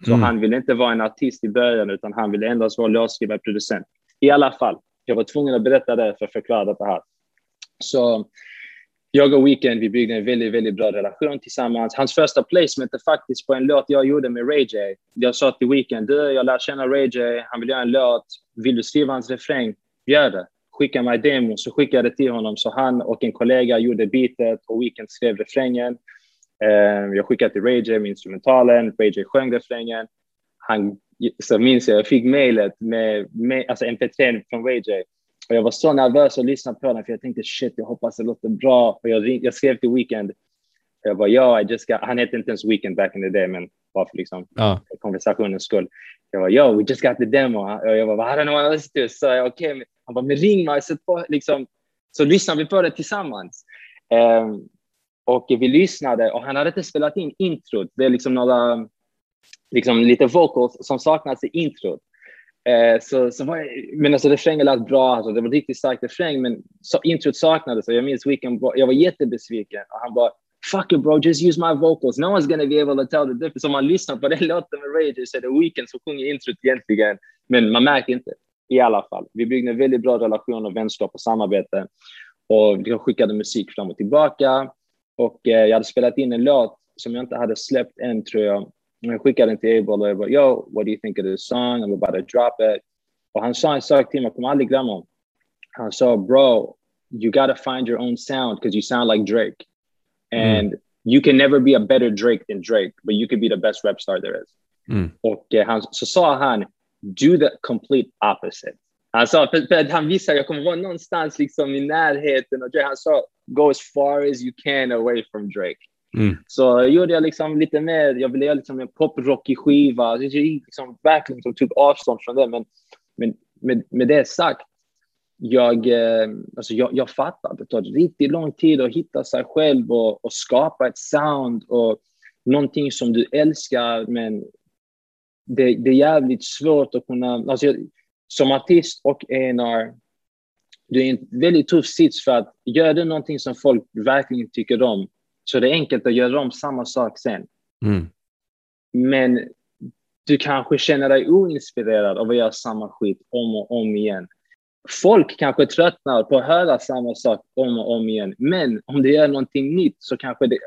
Så mm. han ville inte vara en artist i början, utan han ville endast vara låtskriven producent. I alla fall, jag var tvungen att berätta det för att förklara det här. Så jag och Weekend, vi byggde en väldigt, väldigt bra relation tillsammans. Hans första placement är faktiskt på en låt jag gjorde med Ray J. Jag sa till Weekend, du, jag lär känna Ray J, han vill göra en låt. Vill du skriva hans refräng? Gör det. Skicka mig demo, så skickade jag det till honom. Så han och en kollega gjorde beatet och Weekend skrev refrängen. Eh, jag skickade till Ray med instrumentalen, Ray sjöng refrängen. Han, så minns jag, jag fick mejlet med, med alltså mp3 från Ray. Och jag var så nervös att lyssna på den, för jag tänkte shit, jag hoppas det låter bra. Och jag, jag skrev till Weekend. Jag bara, ja, I just got, han hette inte ens Weekend back in the day, men bara för liksom, ja. konversationens skull. Jag var yo, we just got the demo. Och jag bara, I don't know what else to. Så jag, okay. Han bara, men ring mig, sätt på, liksom, så lyssnar vi på det tillsammans. Um, och vi lyssnade och han hade inte spelat in introt. Det är liksom några, liksom lite vocals som saknas i introt. Eh, så, så var jag, men alltså refrängen lät bra, alltså, det var riktigt stark refräng, men så, introt saknades. Och jag minns weekend, jag var jättebesviken. Och han bara, fuck it bro, just use my vocals. No one's gonna be able to tell the difference. Om man lyssnar på den låten med Rage så är det Weekend som sjunger introt egentligen, men man märker inte. I alla fall. Vi byggde en väldigt bra relation och vänskap och samarbete. Och vi skickade musik fram och tillbaka. Och eh, jag hade spelat in en låt som jag inte hade släppt än, tror jag. Jag skickade den till Abel och jag bara, yo, what do you think of this song? I'm about to drop it. Och han sa en sak till mig, jag kommer aldrig glömma. Han sa, bro, you gotta find your own sound because you sound like Drake. Mm. And mm. you can never be a better Drake than Drake, but you can be the best rap star there is. Mm. Och eh, han, så sa han, do the complete opposite. Han sa, för, för han visade jag kommer vara någonstans liksom i närheten Drake. Han sa, go as far as you can away from Drake. Mm. Så gjorde jag liksom lite mer, jag ville göra liksom en poprockig skiva. Jag liksom verkligen liksom tog avstånd från det. Men, men med, med det sagt, jag, eh, alltså jag, jag fattar att det tar riktigt lång tid att hitta sig själv och, och skapa ett sound och någonting som du älskar, men det, det är jävligt svårt att kunna... Alltså jag, som artist och A&R, du är i en väldigt tuff sits för att gör du någonting som folk verkligen tycker om, så det är enkelt att göra om samma sak sen. Mm. Men du kanske känner dig oinspirerad av att göra samma skit om och om igen. Folk kanske tröttnar på att höra samma sak om och om igen, men om du gör någonting nytt så kanske det...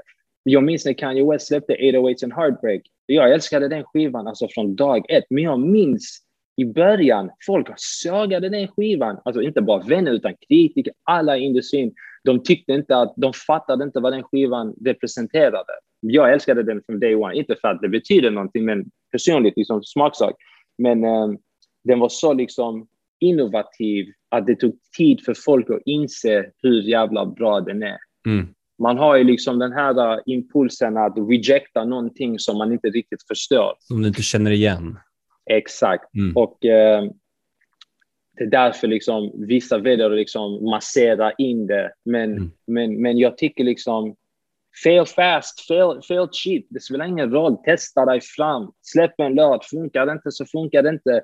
Jag minns när Kanye West släppte 808 and Heartbreak. Jag älskade den skivan alltså från dag ett, men jag minns i början, folk sågade den skivan. Alltså inte bara vänner, utan kritiker, alla i industrin. De tyckte inte att, de fattade inte vad den skivan representerade. Jag älskade den från day one, inte för att det betyder någonting, men personligt, liksom smaksak. Men um, den var så liksom innovativ att det tog tid för folk att inse hur jävla bra den är. Mm. Man har ju liksom den här uh, impulsen att rejecta någonting som man inte riktigt förstår. Som du inte känner igen. Exakt. Mm. Och eh, det är därför liksom vissa väljer att liksom massera in det. Men, mm. men, men jag tycker liksom fail fast, fail, fail cheap. Det spelar ingen roll. Testa dig fram. Släpp en låt. Funkar det inte så funkar det inte.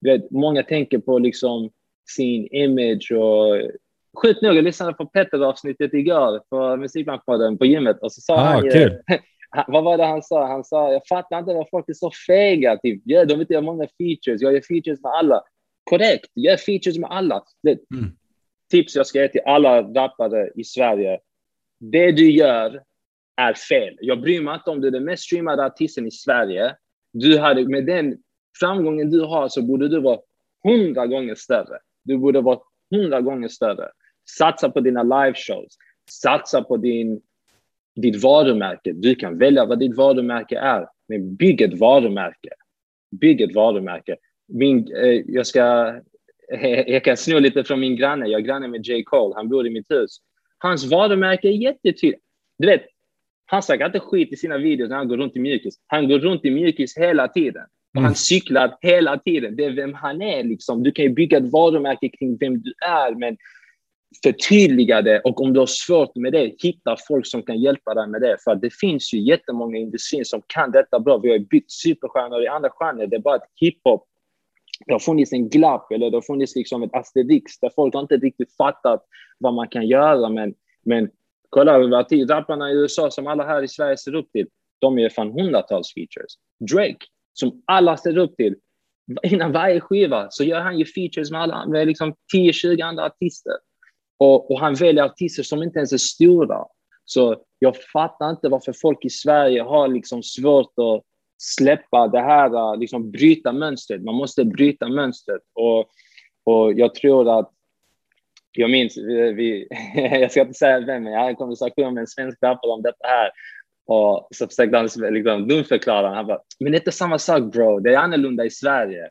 Vet, många tänker på liksom sin image och Sjukt nog, jag lyssnade på Petter-avsnittet igår på Musikbranschpodden på gymmet och så sa ah, han cool vad var det han sa? Han sa, jag fattar inte varför folk är så fega. Typ. Ja, de vill inte göra många features. Jag gör features med alla. Korrekt, gör features med alla. Det, mm. Tips jag ska ge till alla rappare i Sverige. Det du gör är fel. Jag bryr mig inte om du är den mest streamade artisten i Sverige. Du hade, med den framgången du har så borde du vara hundra gånger större. Du borde vara hundra gånger större. Satsa på dina liveshows. Satsa på din ditt varumärke. Du kan välja vad ditt varumärke är, men bygg ett varumärke. Bygg ett varumärke. Min, eh, jag, ska, jag kan sno lite från min granne. Jag är granne med J. Cole. Han bor i mitt hus. Hans varumärke är jättetydligt. Du vet, han snackar inte skit i sina videos när han går runt i mjukis. Han går runt i mjukis hela tiden. Och han mm. cyklar hela tiden. Det är vem han är. Liksom. Du kan ju bygga ett varumärke kring vem du är, men förtydliga det och om du har svårt med det, hitta folk som kan hjälpa dig med det. För det finns ju jättemånga i industrin som kan detta bra. Vi har ju byggt superstjärnor i andra genrer. Det är bara att hiphop, det har funnits en glapp eller det har funnits liksom ett asterix där folk har inte riktigt fattat vad man kan göra. Men, men kolla, rapparna i USA som alla här i Sverige ser upp till, de gör fan hundratals features. Drake, som alla ser upp till, innan varje skiva så gör han ju features med, alla, med liksom 10-20 andra artister. Och, och, han väljer artister som inte ens är stora. Så jag fattar inte varför folk i Sverige har liksom svårt att släppa det här, liksom bryta mönstret. Man måste bryta mönstret. Och, och jag tror att, jag minns, vi, jag ska inte säga vem, men jag hade en konversation med en svensk rappare om detta här. Och så försökte han liksom dumförklara. Han bara, men det är inte samma sak bro, det är annorlunda i Sverige.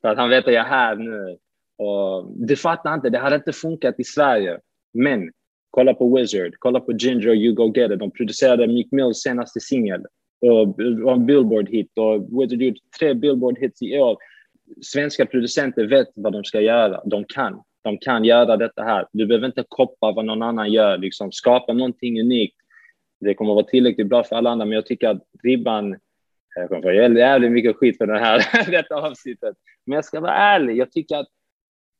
För att han vet att jag är här nu. Och det fattar inte, det hade inte funkat i Sverige. Men kolla på Wizard, kolla på Ginger och You Go Get It. De producerade Meek Mills senaste singel. och, en Billboard-hit och Wizard gjort tre Billboard-hits i år. Svenska producenter vet vad de ska göra. De kan. De kan göra detta här. Du behöver inte koppa vad någon annan gör. Liksom, skapa någonting unikt. Det kommer att vara tillräckligt bra för alla andra, men jag tycker att ribban eh, jag kommer få jävligt mycket skit för det här, detta avsnittet. Men jag ska vara ärlig, jag tycker att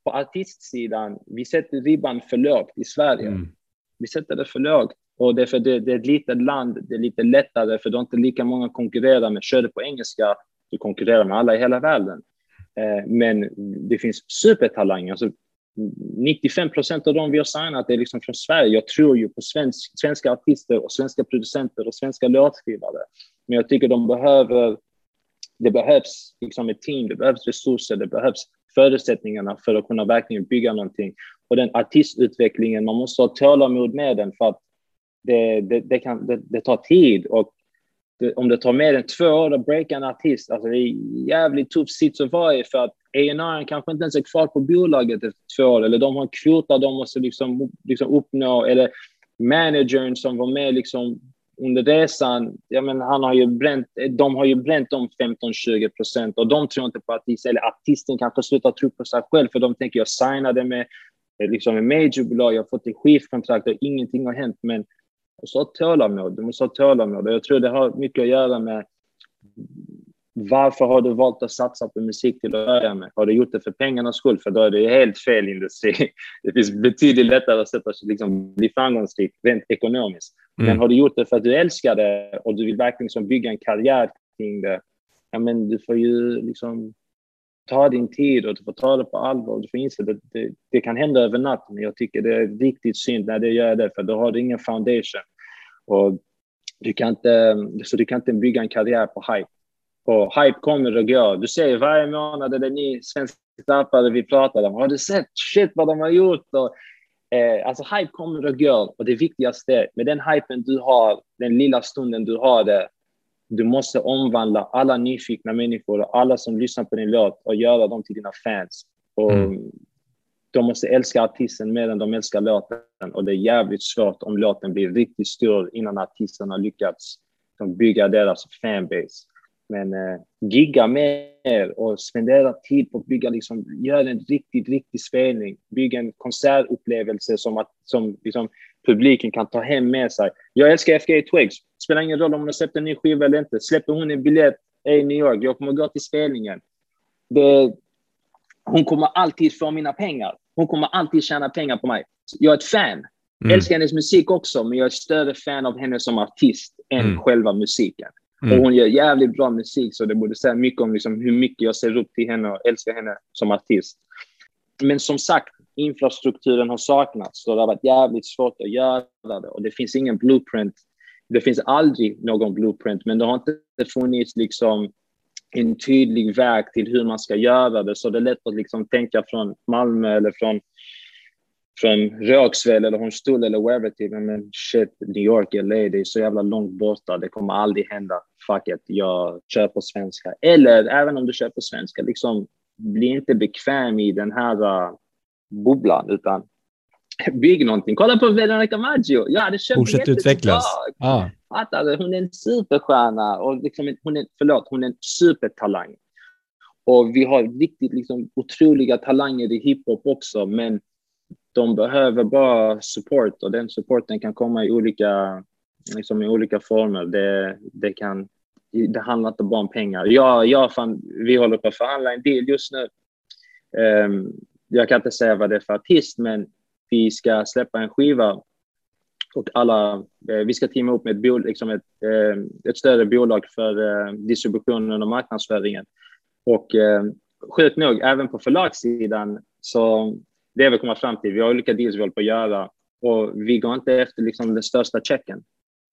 på artistsidan, vi sätter ribban för lågt i Sverige. Mm. Vi sätter det för lågt. Och det är för det, det, är ett litet land, det är lite lättare för du har inte lika många konkurrerar med. Kör du på engelska, du konkurrerar med alla i hela världen. Eh, men det finns supertalanger. Alltså 95 procent av dem vi har signat är liksom från Sverige. Jag tror ju på svensk, svenska artister och svenska producenter och svenska låtskrivare. Men jag tycker de behöver, det behövs liksom ett team, det behövs resurser, det behövs förutsättningarna för att kunna verkligen bygga någonting. Och den artistutvecklingen, man måste ha tålamod med den för att det, det, det kan, det, det, tar tid. Och om det tar mer än två år att breaka en artist, alltså det är jävligt tuff sits att vara i för att A&R kanske inte ens är kvar på bolaget efter två år, eller de har en kvota de måste liksom, liksom uppnå, eller managern som var med liksom under resan, ja, men han har ju bränt, de har ju bränt de 15-20 procent och de tror inte på artisten, eller artisten kanske slutar tro på sig själv för de tänker jag signade med eh, liksom en majorbolag, jag har fått ett skivkontrakt och ingenting har hänt. Men du måste ha tålamod, du måste ha tålamod och jag tror det har mycket att göra med varför har du valt att satsa på musik till att börja med? Har du gjort det för pengarnas skull? För då är det helt fel industri. Det finns betydligt lättare att sätta, liksom, bli framgångsrik rent ekonomiskt. Mm. Men har du gjort det för att du älskar det och du vill verkligen liksom bygga en karriär kring det, ja, men du får ju liksom ta din tid och du får ta det på allvar. Du får inse att det, det, det, kan hända över natten, men jag tycker det är riktigt synd när det gör det, för då har du ingen foundation. Och du kan inte, så du kan inte bygga en karriär på hype. Och hype kommer och går. Du ser varje månad är det ni svenska rappare vi pratar om. Har du sett shit vad de har gjort? Och, eh, alltså hype kommer och går. Och det viktigaste med den hypen du har, den lilla stunden du har det, du måste omvandla alla nyfikna människor och alla som lyssnar på din låt och göra dem till dina fans. Och mm. De måste älska artisten mer än de älskar låten. Och det är jävligt svårt om låten blir riktigt stor innan artisten har lyckats bygga deras fanbase. Men eh, gigga mer och spendera tid på att bygga, liksom, göra en riktigt, riktig spelning. Bygga en konsertupplevelse som, att, som liksom, publiken kan ta hem med sig. Jag älskar FKA Twigs. Spelar ingen roll om hon har släppt en ny skiva eller inte. Släpper hon en biljett i New York, jag kommer gå till spelningen. Det, hon kommer alltid få mina pengar. Hon kommer alltid tjäna pengar på mig. Jag är ett fan. Mm. Älskar hennes musik också, men jag är ett större fan av henne som artist än mm. själva musiken. Mm. Och hon gör jävligt bra musik, så det borde säga mycket om liksom hur mycket jag ser upp till henne och älskar henne som artist. Men som sagt, infrastrukturen har saknats, så det har varit jävligt svårt att göra det. Och det finns ingen blueprint. Det finns aldrig någon blueprint, men det har inte funnits liksom en tydlig väg till hur man ska göra det. Så det är lätt att liksom tänka från Malmö eller från från Rågsved eller Hornstull eller wherever till, men shit, New York, LA, det är så jävla långt borta, det kommer aldrig hända. Fuck it, jag kör på svenska. Eller även om du kör på svenska, liksom bli inte bekväm i den här uh, bubblan, utan bygg någonting. Kolla på Veronica Maggio. Jag hade köpt Fortsätt utvecklas. Ah. Fattar Hon är en superstjärna och liksom, hon är, förlåt, hon är en supertalang. Och vi har riktigt liksom, otroliga talanger i hiphop också, men de behöver bara support och den supporten kan komma i olika, liksom i olika former. Det, det, kan, det handlar inte bara om pengar. Jag, jag fan, vi håller på att förhandla en deal just nu. Um, jag kan inte säga vad det är för artist, men vi ska släppa en skiva och alla, eh, vi ska teama upp med ett, bol, liksom ett, eh, ett större bolag för eh, distributionen och marknadsföringen. Och eh, sjukt nog, även på förlagssidan så det vi kommer fram till. Vi har olika deals vi håller på att göra och vi går inte efter liksom den största checken.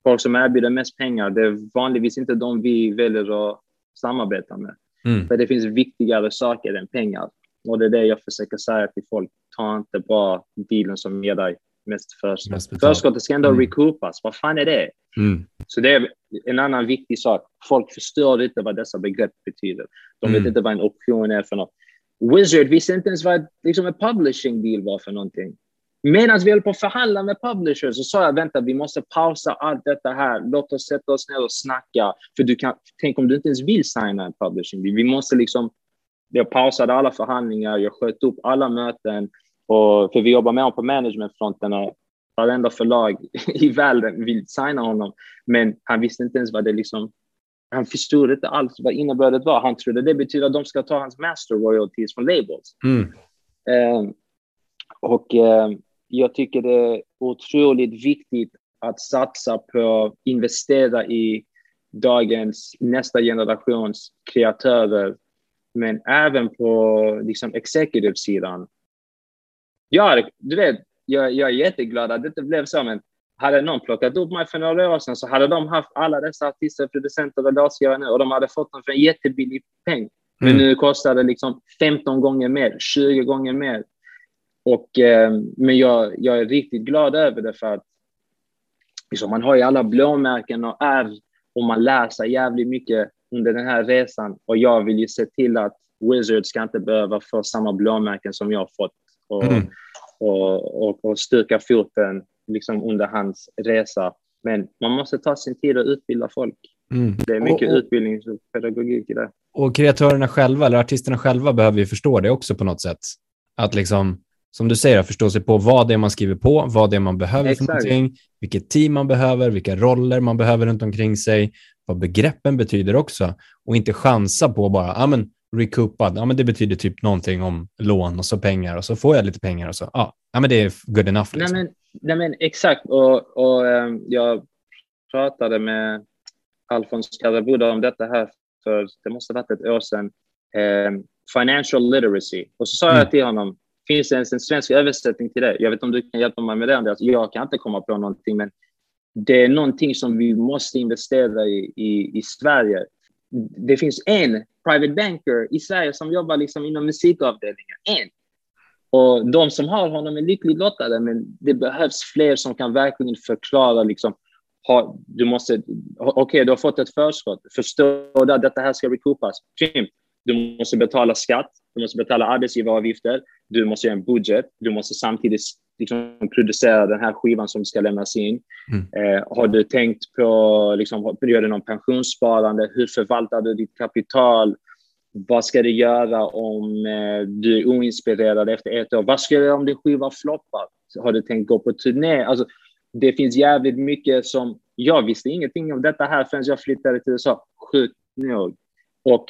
Folk som erbjuder mest pengar, det är vanligtvis inte de vi väljer att samarbeta med. Mm. För det finns viktigare saker än pengar. Och det är det jag försöker säga till folk. Ta inte bara dealen som ger dig mest förskott. Förskottet ska ändå mm. recoupas. Vad fan är det? Mm. Så det är en annan viktig sak. Folk förstår inte vad dessa begrepp betyder. De vet mm. inte vad en option är för något. Wizard visste inte ens vad liksom, en publishing deal var för någonting. Medan vi höll på att förhandla med publishers så sa jag vänta, vi måste pausa allt detta här. Låt oss sätta oss ner och snacka. För du kan, tänk om du inte ens vill signa en publishing. deal. Vi måste liksom, jag pausade alla förhandlingar, jag sköt upp alla möten. Och, för vi jobbar med honom på managementfronten och varenda förlag i världen vill signa honom. Men han visste inte ens vad det liksom han förstod inte alls vad innebörden var. Han trodde det betyder att de ska ta hans master royalties från labels. Mm. Eh, och eh, jag tycker det är otroligt viktigt att satsa på investera i dagens nästa generations kreatörer, men även på liksom executive-sidan. Ja, du vet, jag, jag är jätteglad att det inte blev så, men hade någon plockat upp mig för några år sedan så hade de haft alla dessa artister, producenter och låtskrivare nu och de hade fått dem för en jättebillig peng. Men mm. nu kostar det liksom 15 gånger mer, 20 gånger mer. Och, eh, men jag, jag är riktigt glad över det för att liksom, man har ju alla blåmärken och ärr och man lär sig jävligt mycket under den här resan. Och jag vill ju se till att Wizards ska inte behöva få samma blåmärken som jag har fått och, mm. och, och, och styrka foten liksom under hans resa. Men man måste ta sin tid och utbilda folk. Mm. Det är mycket och, och, utbildning och pedagogik i det. Och kreatörerna själva, eller artisterna själva, behöver ju förstå det också på något sätt. Att liksom, som du säger, förstå sig på vad det är man skriver på, vad det är man behöver Exakt. för någonting, vilket team man behöver, vilka roller man behöver runt omkring sig, vad begreppen betyder också. Och inte chansa på bara, ja men recoupad, ja men det betyder typ någonting om lån och så pengar och så får jag lite pengar och så, ja, ja men det är good enough. Liksom. Nej, men, nej men exakt, och, och um, jag pratade med Alfons Karabuda om detta här för, det måste ha varit ett år sedan, um, financial literacy. Och så sa mm. jag till honom, finns det ens en svensk översättning till det? Jag vet inte om du kan hjälpa mig med det, Andreas. Jag kan inte komma på någonting, men det är någonting som vi måste investera i, i, i Sverige. Det finns en private banker i Sverige som jobbar liksom inom musikavdelningen. En. Och de som har honom är lyckligt lottade, men det behövs fler som kan verkligen förklara liksom, ha, du måste, okej, okay, du har fått ett förskott, förstå att detta här ska recoupas. Du måste betala skatt, du måste betala arbetsgivaravgifter, du måste göra en budget, du måste samtidigt liksom, producera den här skivan som ska lämnas in. Mm. Eh, har du tänkt på, liksom, gör du någon pensionssparande? Hur förvaltar du ditt kapital? Vad ska du göra om eh, du är oinspirerad efter ett år? Vad ska du göra om din skiva floppar? Har du tänkt gå på turné? Alltså, det finns jävligt mycket som... Jag visste ingenting om detta här förrän jag flyttade till USA, sjukt nog. Och,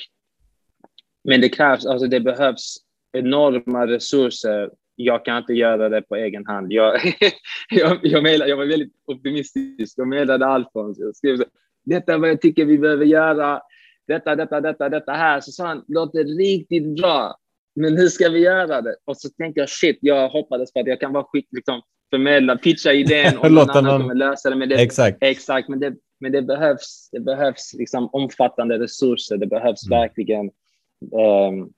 men det krävs, alltså det behövs enorma resurser. Jag kan inte göra det på egen hand. Jag, jag, jag, mejlade, jag var väldigt optimistisk. Jag mejlade Alfons. Jag skrev så, detta är vad jag tycker vi behöver göra. Detta, detta, detta, detta här. Så sa han, låter riktigt bra. Men hur ska vi göra det? Och så tänkte jag, shit, jag hoppades på att jag kan vara skit, liksom, förmedla, pitcha idén och någon annan kommer lösa det. Men det exakt. exakt men, det, men det behövs, det behövs liksom omfattande resurser. Det behövs mm. verkligen um,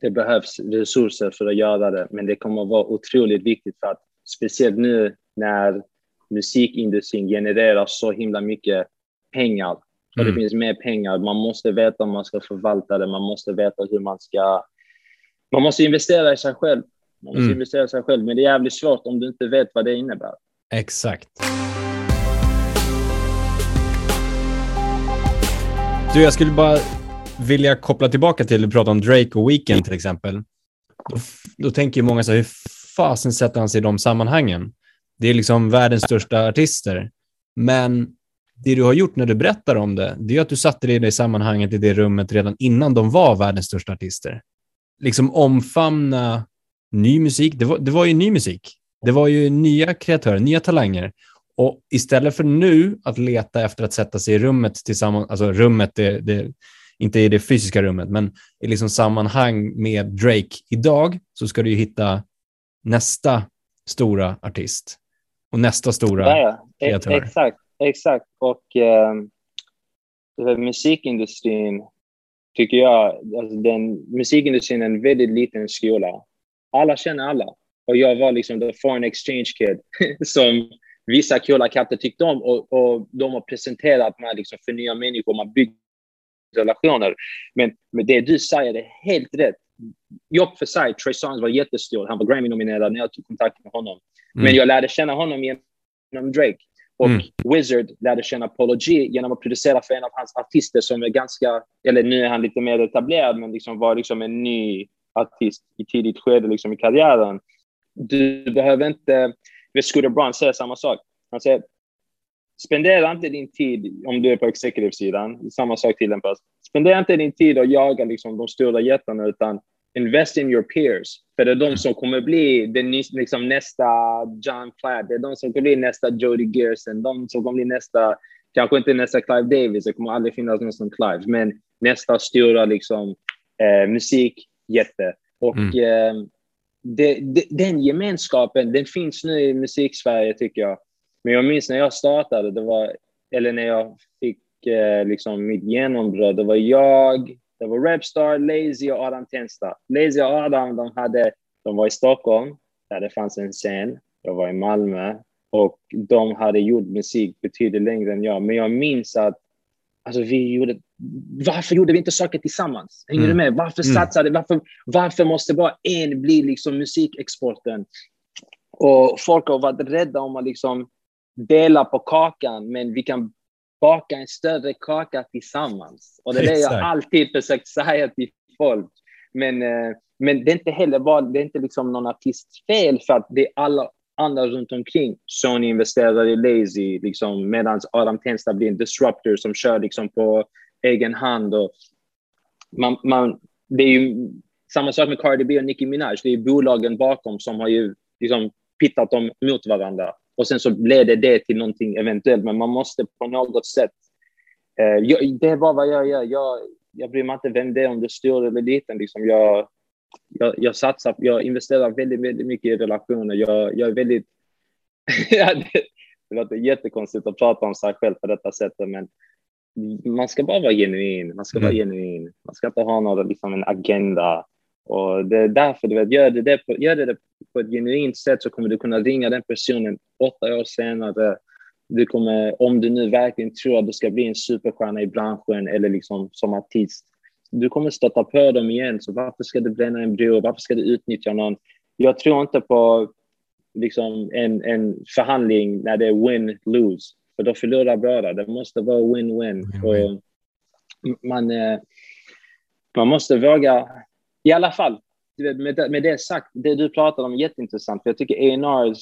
det behövs resurser för att göra det, men det kommer att vara otroligt viktigt för att speciellt nu när musikindustrin genererar så himla mycket pengar och mm. det finns mer pengar. Man måste veta om man ska förvalta det. Man måste veta hur man ska. Man måste investera i sig själv. Man måste mm. investera i sig själv, men det är jävligt svårt om du inte vet vad det innebär. Exakt. Du, jag skulle bara vilja koppla tillbaka till, du pratade om Drake och Weekend till exempel. Då, då tänker ju många så här, hur fasen sätter han sig i de sammanhangen? Det är liksom världens största artister. Men det du har gjort när du berättar om det, det är att du satte dig i det sammanhanget, i det rummet redan innan de var världens största artister. Liksom omfamna ny musik. Det var, det var ju ny musik. Det var ju nya kreatörer, nya talanger. Och istället för nu att leta efter att sätta sig i rummet tillsammans, alltså rummet, det, det, inte i det fysiska rummet, men i liksom sammanhang med Drake idag så ska du ju hitta nästa stora artist och nästa stora ja. kreatör. Exakt, exakt. Och eh, musikindustrin tycker jag, alltså den, musikindustrin är en väldigt liten skola. Alla känner alla. Och jag var liksom the foreign exchange kid som vissa coola katter tyckte om och, och de har presenterat mig liksom för nya människor. Man bygger relationer. Men, men det du säger är helt rätt. jobb för sig, Trey Songz var jättestor. Han var Grammy-nominerad när jag tog kontakt med honom. Mm. Men jag lärde känna honom genom Drake. Och mm. Wizard lärde känna Polo G genom att producera för en av hans artister som är ganska, eller nu är han lite mer etablerad, men liksom var liksom en ny artist i tidigt skede liksom i karriären. Du behöver inte, Scooter Braun säger samma sak. Han säger, spendera inte din tid, om du är på executive-sidan, samma sak tillämpas. Spendera inte din tid att jaga liksom, de stora jättarna, utan invest in your peers. För det är de som kommer bli den, liksom, nästa John Platt, det är de som kommer bli nästa Jody Gerson, de som kommer bli nästa, kanske inte nästa Clive Davis, det kommer aldrig finnas någon som Clive, men nästa stora liksom, eh, musikjätte. Och mm. eh, det, det, den gemenskapen, den finns nu i musiksverige tycker jag. Men jag minns när jag startade, det var, eller när jag fick eh, liksom mitt genombrott, det var jag, det var Rapstar, Lazy och Adam Tensta. Lazy och Adam, de, hade, de var i Stockholm, där det fanns en scen. Jag var i Malmö och de hade gjort musik betydligt längre än jag. Men jag minns att alltså, vi gjorde, varför gjorde vi inte saker tillsammans? Hänger mm. du med? Varför mm. satsade varför, varför måste bara en bli liksom musikexporten? Och folk har varit rädda om att liksom dela på kakan, men vi kan baka en större kaka tillsammans. Och det är det jag alltid försökt säga till folk. Men, eh, men det är inte heller bara, det är inte liksom någon artists fel för att det är alla andra runt omkring. Sony investerar i Lazy, liksom, medan Adam Tensta blir en disruptor som kör liksom på egen hand. Och man, man, det är ju samma sak med Cardi B och Nicki Minaj. Det är bolagen bakom som har ju liksom pittat dem mot varandra och sen så leder det till någonting eventuellt, men man måste på något sätt. Eh, jag, det är bara vad jag gör. Jag, jag bryr mig inte vem det är, om det är stor eller liten. Liksom jag, jag, jag satsar, jag investerar väldigt, väldigt mycket i relationer. Jag, jag är väldigt... det, låter jättekonstigt att prata om sig själv på detta sättet, men man ska bara vara genuin. Man ska mm. vara genuin. Man ska inte ha någon, liksom en agenda. Och det är därför, du vet, gör det, det på, gör det på ett genuint sätt så kommer du kunna ringa den personen åtta år senare. Du kommer, om du nu verkligen tror att du ska bli en superstjärna i branschen eller liksom som artist, du kommer stöta på dem igen. Så varför ska du bränna en bro? Varför ska du utnyttja någon? Jag tror inte på liksom en, en förhandling när det är win-lose, för då förlorar båda. Det måste vara win-win. Mm. Man, eh, man måste våga i alla fall, med, med det sagt, det du pratar om är jätteintressant. För jag tycker A&Rs,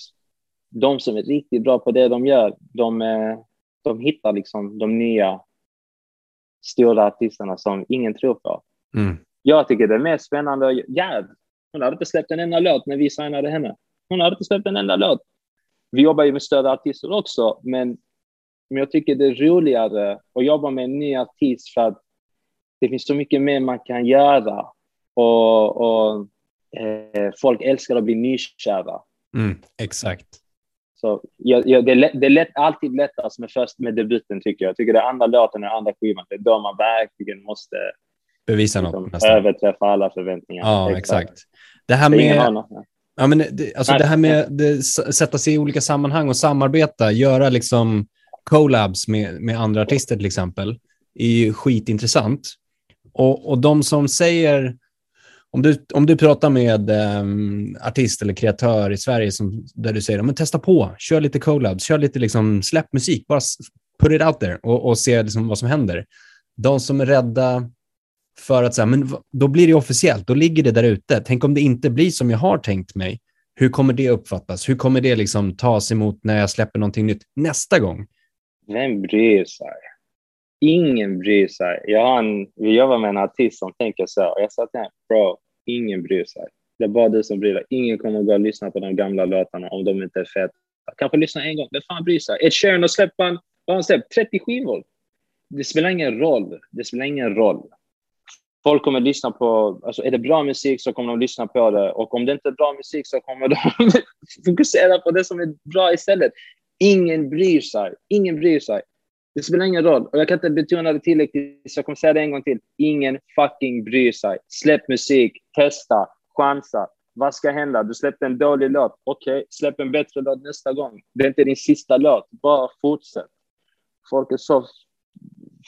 de som är riktigt bra på det de gör, de, eh, de hittar liksom de nya stora artisterna som ingen tror på. Mm. Jag tycker det är mer spännande. Ja, hon hade inte släppt en enda låt när vi signade henne. Hon hade inte släppt en enda låt. Vi jobbar ju med större artister också, men, men jag tycker det är roligare att jobba med en ny artist för att det finns så mycket mer man kan göra och, och eh, folk älskar att bli nykära. Mm, exakt. Så ja, ja, det, är lätt, det är lätt, alltid lättast med, först, med debuten, tycker jag. Jag tycker det är andra låten och andra skivan. Det är då man verkligen måste bevisa liksom, något. Nästan. Överträffa alla förväntningar. Ja, exakt. Det här med... Ja, men det, alltså det här med det, sätta sig i olika sammanhang och samarbeta, göra liksom collabs med, med andra artister till exempel, är ju skitintressant. Och, och de som säger om du, om du pratar med um, artist eller kreatör i Sverige som, där du säger men testa på, kör lite collabs, kör lite liksom, släpp musik, bara put it out there och, och se liksom vad som händer. De som är rädda för att säga, men då blir det officiellt, då ligger det där ute. Tänk om det inte blir som jag har tänkt mig. Hur kommer det uppfattas? Hur kommer det liksom tas emot när jag släpper någonting nytt nästa gång? Vem bryr sig? Ingen bryr sig. Jag har en, vi jobbar med en artist som tänker så. Jag sa till honom, bro, ingen bryr sig. Det är bara du som bryr dig. Ingen kommer att gå och lyssna på de gamla låtarna om de inte är feta. Kanske lyssna en gång. Vem fan bryr sig? Ed Sheeran har släppt, han släppt? 30 skivor. Det spelar ingen roll. Det spelar ingen roll. Folk kommer att lyssna på, alltså är det bra musik så kommer de att lyssna på det och om det inte är bra musik så kommer de fokusera på det som är bra istället. Ingen bryr sig. Ingen bryr sig. Det spelar ingen roll. Och jag kan inte betona det tillräckligt, så jag kommer säga det en gång till. Ingen fucking bryr sig. Släpp musik, testa, chansa. Vad ska hända? Du släppte en dålig låt. Okej, okay, släpp en bättre låt nästa gång. Det är inte din sista låt. Bara fortsätt. Folk är så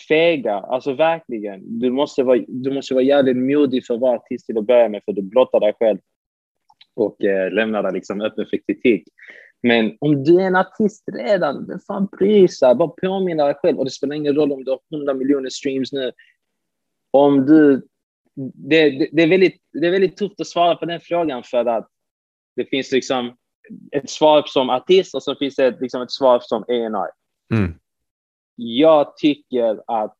fega, alltså verkligen. Du måste vara, du måste vara jävligt modig för att vara artist till att börja med, för du blottar dig själv och eh, lämnar dig liksom öppen för kritik. Men om du är en artist redan, vem fan bryr sig? Bara påminna dig själv. Och det spelar ingen roll om du har 100 miljoner streams nu. Om du... Det, det, det, är väldigt, det är väldigt tufft att svara på den frågan för att det finns liksom ett svar som artist och så finns det liksom ett svar som A&R. Mm. Jag tycker att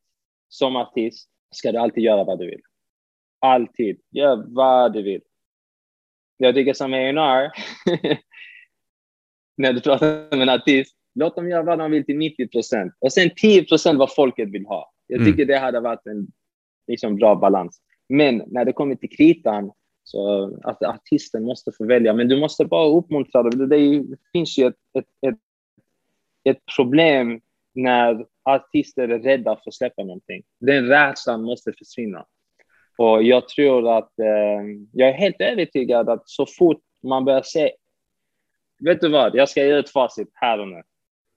som artist ska du alltid göra vad du vill. Alltid. Gör vad du vill. Jag tycker som A&R när du pratar med en artist, låt dem göra vad de vill till 90 procent. Och sen 10 procent vad folket vill ha. Jag tycker mm. det hade varit en liksom, bra balans. Men när det kommer till kritan, så att artisten måste få välja. Men du måste bara uppmuntra dem. Det finns ju ett, ett, ett, ett problem när artister är rädda för att släppa någonting. Den rädslan måste försvinna. Och jag tror att, eh, jag är helt övertygad att så fort man börjar se vet du vad? Jag ska ge ut facit här och nu.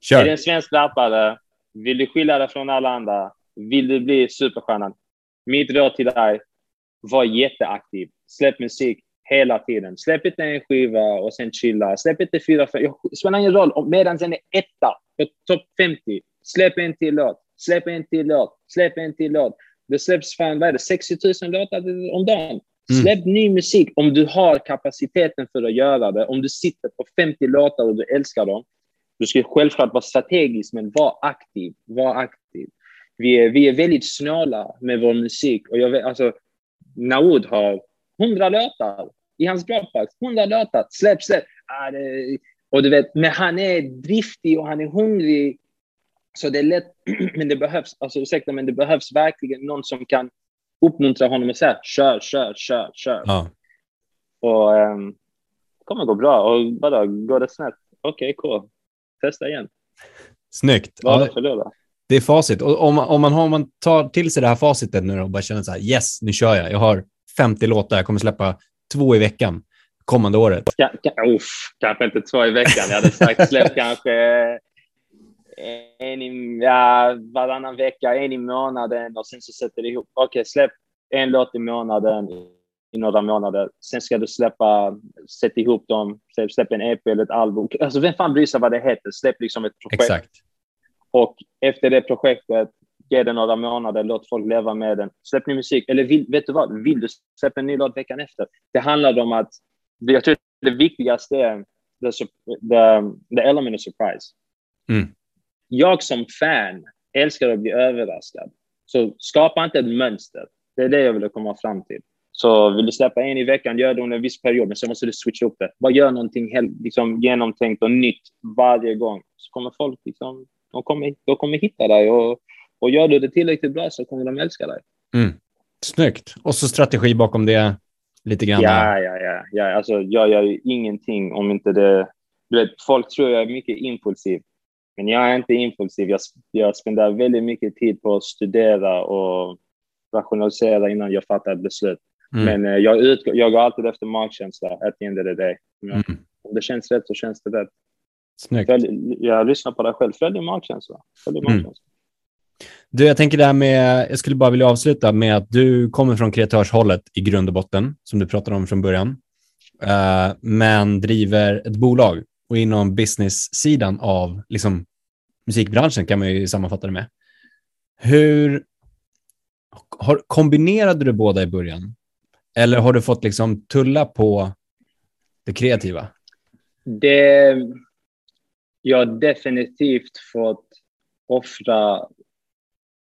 Kör. Är du en svensk rappare? Vill du skilja dig från alla andra? Vill du bli superstjärnan? Mitt råd till dig, var jätteaktiv. Släpp musik hela tiden. Släpp inte en skiva och sen chilla. Släpp inte fyra, fem. Det spelar ingen roll. Medan den är etta på topp 50. Släpp en till låt. Släpp en till låt. Släpp en till låt. Det släpps fan, vad är det, 60 000 låtar om dagen. Mm. Släpp ny musik om du har kapaciteten för att göra det. Om du sitter på 50 låtar och du älskar dem. Du ska självklart vara strategisk, men var aktiv. Var aktiv. Vi är, vi är väldigt snåla med vår musik. Och jag vet, alltså, Naoud har 100 låtar i hans Dropbox. 100 låtar. Släpp, släpp. Ah, och du vet, men han är driftig och han är hungrig. Så det är lätt, men det behövs, alltså ursäkta, men det behövs verkligen någon som kan uppmuntra honom och säga kör, kör, kör, kör. Ja. Och um, det kommer gå bra. Och bara går det snett, okej, okay, cool. Testa igen. Snyggt. ja, det är facit. Och om, om, man har, om man tar till sig det här facitet nu och bara känner så här, yes, nu kör jag. Jag har 50 låtar, jag kommer släppa två i veckan kommande året. Ja, uff, kanske inte två i veckan. Jag hade sagt släpp kanske en i, ja, varannan vecka, en i månaden och sen så sätter du ihop. Okej, okay, släpp en låt i månaden i några månader. Sen ska du släppa, sätta ihop dem, släpp en EP eller ett album. Alltså vem fan bryr sig vad det heter? Släpp liksom ett projekt. Exakt. Och efter det projektet, ge det några månader, låt folk leva med den. Släpp ny musik. Eller vill, vet du vad? Vill du släppa en ny låt veckan efter? Det handlar om att, jag tror det viktigaste är the, the, the element of surprise. Mm jag som fan älskar att bli överraskad. Så skapa inte ett mönster. Det är det jag vill komma fram till. Så vill du släppa en i veckan, gör det under en viss period, men sen måste du switcha upp det. Bara gör någonting helt, liksom, genomtänkt och nytt varje gång. Så kommer folk liksom, de kommer, de kommer hitta dig och, och gör du det tillräckligt bra så kommer de älska dig. Mm. Snyggt. Och så strategi bakom det lite grann. Ja, ja, ja. ja. Alltså, jag gör ju ingenting om inte det... Du vet, folk tror jag är mycket impulsiv. Men jag är inte impulsiv. Jag, jag spenderar väldigt mycket tid på att studera och rationalisera innan jag fattar ett beslut. Mm. Men eh, jag, utgår, jag går alltid efter magkänsla, at the end of the day. Mm. Om det känns rätt så känns det rätt. Snyggt. Följ, jag lyssnar på dig själv. Följ din magkänsla. Följ din mm. magkänsla. Du, jag tänker där med, jag skulle bara vilja avsluta med att du kommer från kreatörshållet i grund och botten, som du pratade om från början, uh, men driver ett bolag och inom business-sidan av liksom, musikbranschen kan man ju sammanfatta det med. Hur har, kombinerade du båda i början? Eller har du fått liksom tulla på det kreativa? Det, jag har definitivt fått offra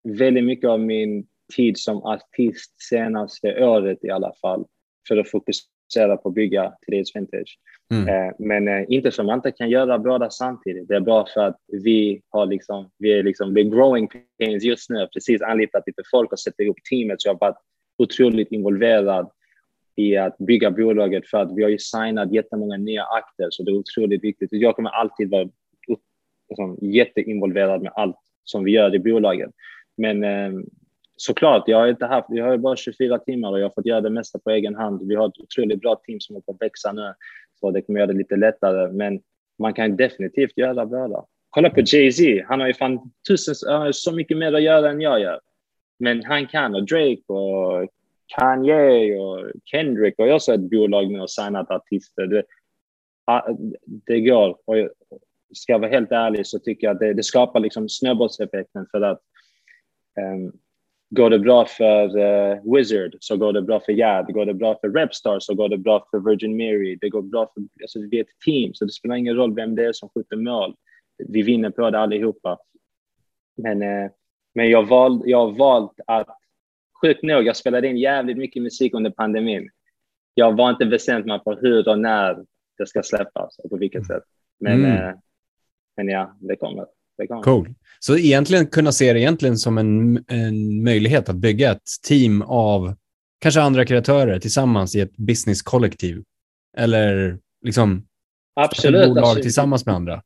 väldigt mycket av min tid som artist senaste året i alla fall för att fokusera på att bygga Therese Vintage. Mm. Eh, men eh, inte som man inte kan göra båda samtidigt. Det är bra för att vi har liksom, vi är liksom, det är growing pains just nu. Precis anlitat lite folk och sätter ihop teamet. Så jag har varit otroligt involverad i att bygga bolaget för att vi har ju signat jättemånga nya akter. Så det är otroligt viktigt. Jag kommer alltid vara liksom, jätteinvolverad med allt som vi gör i bolaget. Men eh, såklart, jag har inte haft, jag har bara 24 timmar och jag har fått göra det mesta på egen hand. Vi har ett otroligt bra team som håller på att växa nu så det kommer göra det lite lättare. Men man kan definitivt göra båda. kolla på Jay-Z. Han har ju fan tusen, så mycket mer att göra än jag gör. Men han kan, och Drake och Kanye och Kendrick och jag har ett bolag med och signat artister. Det, det går. Och ska jag vara helt ärlig så tycker jag att det, det skapar liksom snöbollseffekten för att um, går det bra för uh, Wizard så går det bra för Yad. Går det bra för Repstar så går det bra för Virgin Mary. Det går bra för, alltså vi är ett team så det spelar ingen roll vem det är som skjuter mål. Vi vinner på det allihopa. Men, uh, men jag, val, jag har valt att, sjukt nog, jag spelade in jävligt mycket musik under pandemin. Jag var inte bestämt mig på hur och när det ska släppas och på vilket sätt. Men, mm. uh, men ja, det kommer. Cool. Så egentligen kunna se det egentligen som en, en möjlighet att bygga ett team av kanske andra kreatörer tillsammans i ett businesskollektiv. Eller liksom Absolut. bolag alltså, tillsammans med andra.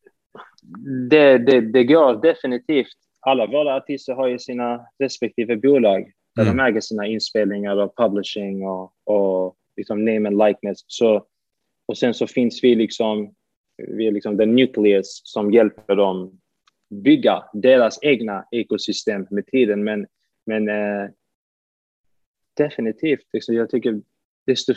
Det, det, det går definitivt. Alla våra artister har ju sina respektive bolag där mm. de äger sina inspelningar och publishing och, och liksom name and likeness. Så, och sen så finns vi liksom, vi är liksom the nucleus som hjälper dem bygga deras egna ekosystem med tiden. Men, men eh, definitivt, liksom, jag tycker desto,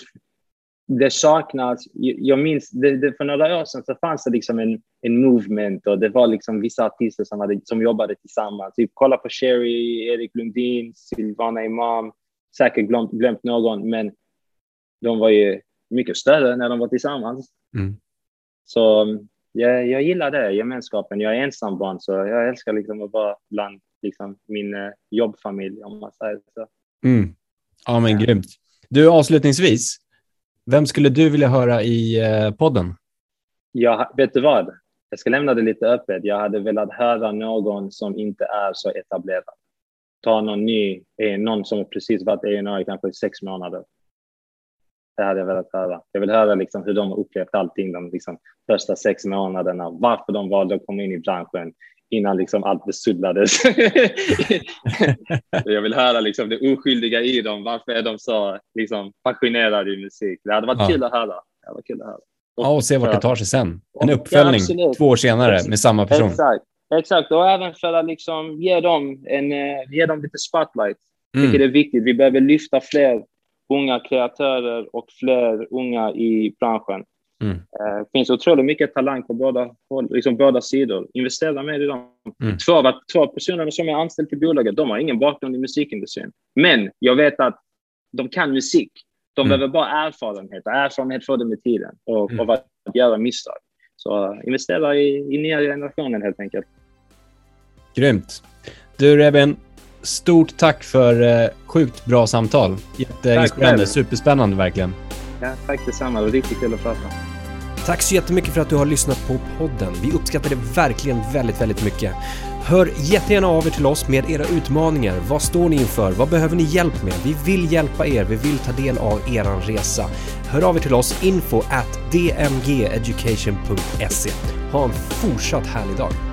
det saknas, jag minns, det, det, för några år sedan så fanns det liksom en, en movement och det var liksom vissa artister som, hade, som jobbade tillsammans. Typ, kolla på Sherry, Erik Lundin, Silvana Imam, säkert glömt, glömt någon, men de var ju mycket större när de var tillsammans. Mm. Så jag, jag gillar det, gemenskapen. Jag är ensambarn, så jag älskar liksom att vara bland liksom, min eh, jobbfamilj, om man säger så. Mm. Ja, men ja. grymt. Du, avslutningsvis, vem skulle du vilja höra i eh, podden? Jag, vet du vad? Jag ska lämna det lite öppet. Jag hade velat höra någon som inte är så etablerad. Ta någon ny, eh, någon som precis varit ENA i kanske sex månader. Det hade jag velat höra. Jag vill höra liksom hur de har upplevt allting de liksom första sex månaderna, varför de valde att komma in i branschen innan liksom allt besudlades. jag vill höra liksom det oskyldiga i dem. Varför är de så liksom, passionerade i musik? Det hade varit ja. kul att höra. Det var kul att höra. Och, ja, och se vart det tar sig sen. En uppföljning ja, två år senare med samma person. Exakt. Exakt, och även för att liksom ge, dem en, eh, ge dem lite spotlight. Mm. det är viktigt. Vi behöver lyfta fler unga kreatörer och fler unga i branschen. Mm. Det eh, finns otroligt mycket talang på båda, liksom båda sidor. Investera mer i dem. Mm. Två, två personer som är anställda i bolaget, de har ingen bakgrund i musikindustrin. Men jag vet att de kan musik. De mm. behöver bara erfarenhet. Erfarenhet får de med tiden och, mm. och att göra misstag. Så investera i, i nya generationen helt enkelt. Grymt. Du Reben, stort tack för eh, sjukt bra samtal. Jätteinspirerande, superspännande verkligen. Ja, tack detsamma. Det var riktigt kul att prata. Tack så jättemycket för att du har lyssnat på podden. Vi uppskattar det verkligen väldigt, väldigt mycket. Hör jättegärna av er till oss med era utmaningar. Vad står ni inför? Vad behöver ni hjälp med? Vi vill hjälpa er. Vi vill ta del av er resa. Hör av er till oss info at dmgeducation.se. Ha en fortsatt härlig dag.